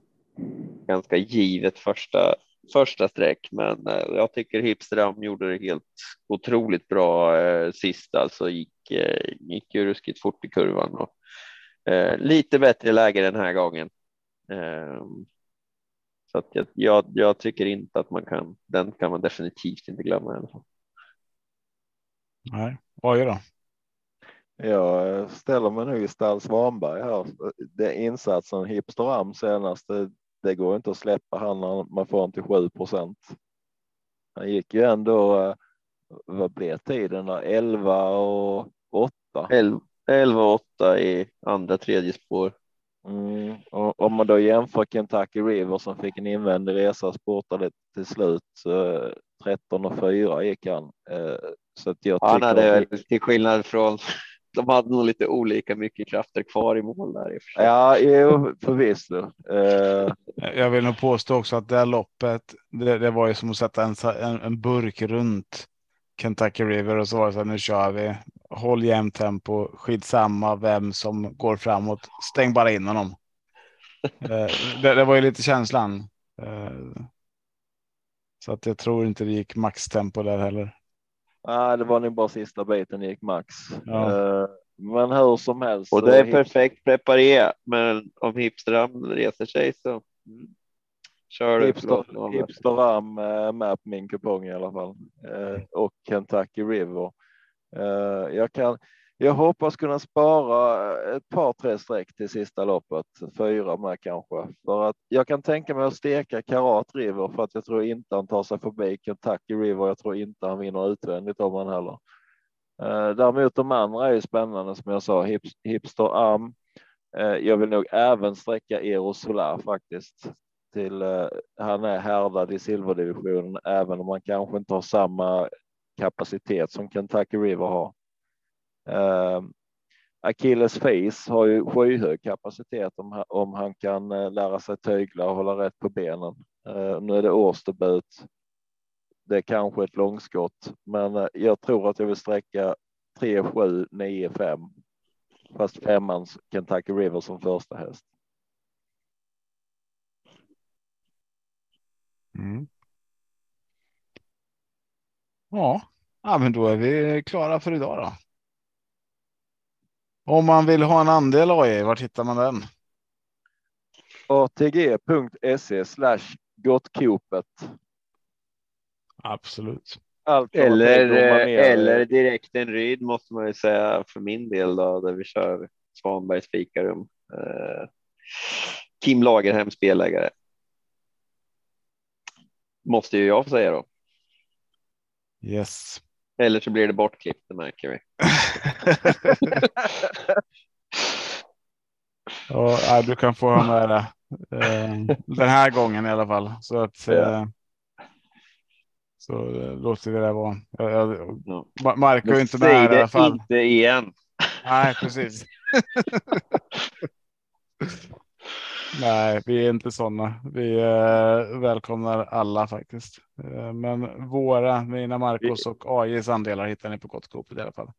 ganska givet första första streck, men eh, jag tycker Hipstram gjorde det helt otroligt bra eh, sist, alltså gick, eh, gick ju ruskigt fort i kurvan och eh, lite bättre läge den här gången. Ehm, så att jag, jag, jag, tycker inte att man kan, den kan man definitivt inte glömma i alla fall. Nej, vad gör då? Jag ställer mig nu i stall Svanberg här. Det insatsen Hipster Am senast, det, det, går inte att släppa han när man får honom till 7 procent. Han gick ju ändå, eh, vad blev tiden 11 och 8? 11 och 8 i andra tredje spår. Mm, och om man då jämför Kentucky River som fick en invändig resa sportade till slut eh, 13 och 4 gick han. Eh, så att jag ja, nej, det är till skillnad från de hade nog lite olika mycket krafter kvar i mål där. I ja, jo, förvisso. Eh. Jag vill nog påstå också att det här loppet, det, det var ju som att sätta en, en, en burk runt Kentucky River och så var det så här, nu kör vi. Håll jämnt tempo, skitsamma vem som går framåt. Stäng bara in honom. Eh, det, det, var ju lite känslan. Eh, så att jag tror inte det gick maxtempo där heller. Nej, det var nog bara sista biten det gick max. Ja. Eh, men hur som helst. Och det är perfekt preparerat. Men om Hipstram reser sig så. Kör hipster, hipster Ram eh, med på min kupong i alla fall eh, och Kentucky River. Eh, jag kan. Jag hoppas kunna spara eh, ett par tre streck till sista loppet, fyra med kanske, för att jag kan tänka mig att steka Karat River för att jag tror inte han tar sig förbi Kentucky River. Jag tror inte han vinner utvändigt om han heller. Eh, däremot de andra är ju spännande som jag sa, Hipster Arm. Jag vill nog även sträcka Eros Solar faktiskt till. Han är härdad i silverdivisionen, även om man kanske inte har samma kapacitet som Kentucky River har. Uh, Achilles Face har ju skyhög kapacitet om, om han kan eh, lära sig tygla och hålla rätt på benen. Uh, nu är det årsdebut. Det är kanske ett långskott, men eh, jag tror att jag vill sträcka 3, 7, 9, 5. Fast femmans Kentucky River som första häst. Mm. Ja. ja, men då är vi klara för idag då. Om man vill ha en andel AI, var hittar man den? atg.se slash gottkopet. Absolut. Allt eller, eller direkt en ryd måste man ju säga för min del då, där vi kör Svanbergs fikarum. Eh, Kim Lagerhem spelägare. Måste ju jag få säga då. Yes. Eller så blir det bortklippt, det märker vi. ja, du kan få ha med det den här gången i alla fall. Så att eh, så eh, låter vi det vara. Ja. Mark är inte med i alla fall. inte igen. Nej, precis. Nej, vi är inte sådana. Vi eh, välkomnar alla faktiskt. Eh, men våra, mina Marcos och AIs andelar hittar ni på Gottskopet i alla fall.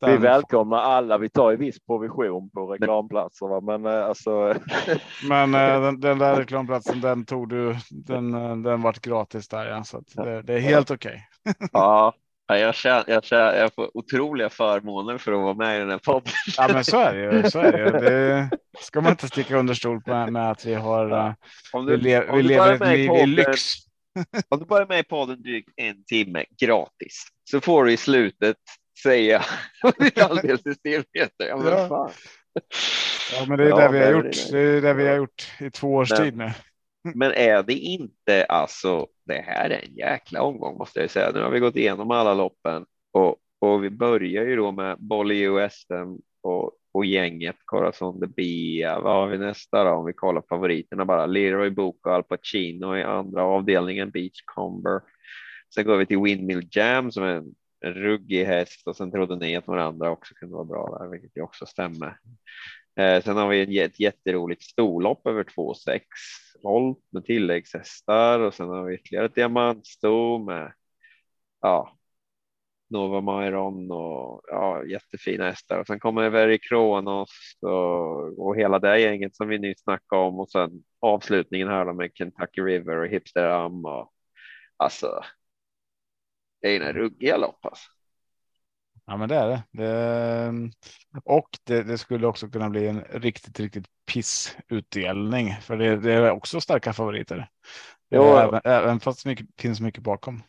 Den... Vi välkomnar alla. Vi tar ju viss provision på reklamplatserna, men eh, alltså. men eh, den, den, där reklamplatsen, den tog du. Den, eh, den vart gratis där, ja, så det, det, är helt okej. Okay. ja, jag känner, jag känner, jag får otroliga förmåner för att vara med i den här podden. Ja, men så är det ju. Så är det, ju. det ska man inte sticka under stol med, med att vi har. Ja. Om du, vi, le, vi lever ett liv i lyx. Om du bara är med i podden drygt en timme gratis så får du i slutet säga alldelssystemheter. Ja, men ja. ja, men det är ja, det vi har gjort. Det är det vi har gjort i två års men, tid nu. Mm. Men är det inte alltså? Det här är en jäkla omgång måste jag säga. Nu har vi gått igenom alla loppen och, och vi börjar ju då med Bolly SM och, och gänget Corazon de Bia. Vad har vi nästa då? Om vi kollar favoriterna bara. Leroy Book och Al Pacino i andra avdelningen Beachcomber. Sen går vi till Windmill Jam som är en en ruggig häst och sen trodde ni att några andra också kunde vara bra där, vilket ju också stämmer. Eh, sen har vi ett jätteroligt storlopp över 2,6 volt med tilläggshästar och sen har vi ytterligare ett diamantsto med ja, Nova Mairon och ja, jättefina hästar och sen kommer Very Kronos och, och hela det gänget som vi nyss snackade om och sen avslutningen här med Kentucky River och Hipster Am och alltså det är en ruggiga lopp alltså. Ja, men det är det. det och det, det, skulle också kunna bli en riktigt, riktigt pissutdelning för det, det är också starka favoriter. Jo, även, även fast det mycket, finns mycket bakom.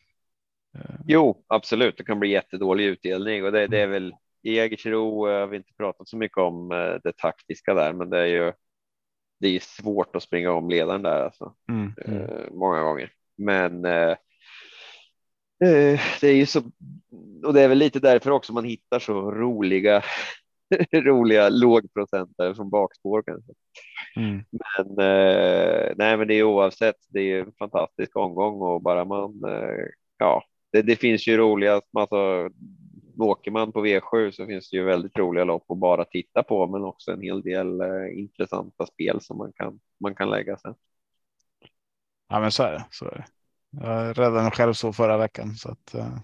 Jo, absolut. Det kan bli jättedålig utdelning och det, det är väl i Jägersro har vi inte pratat så mycket om eh, det taktiska där, men det är ju. Det är svårt att springa om ledaren där alltså. Mm, mm. Många gånger, men Eh, det är ju så, och det är väl lite därför också man hittar så roliga, roliga lågprocentare som bakspår kanske. Mm. Men eh, nej, men det är oavsett. Det är en fantastisk omgång och bara man, eh, ja, det, det, finns ju roliga, alltså åker man på V7 så finns det ju väldigt roliga lopp att bara titta på, men också en hel del eh, intressanta spel som man kan, man kan lägga sig. Ja, men så är det. Så är det. Jag räddade mig själv så förra veckan så att. Uh,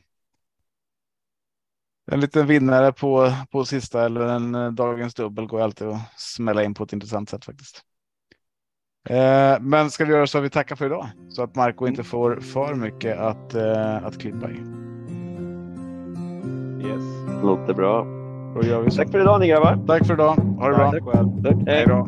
en liten vinnare på på sista eller en uh, dagens dubbel går alltid att smälla in på ett intressant sätt faktiskt. Uh, men ska vi göra så att vi tackar för idag så att Marco inte får för mycket att att klippa i. Yes, låter bra. Då gör vi så. Tack för idag ni grabbar. Tack för idag. Ha det bra. Tack. Tack. Hej då.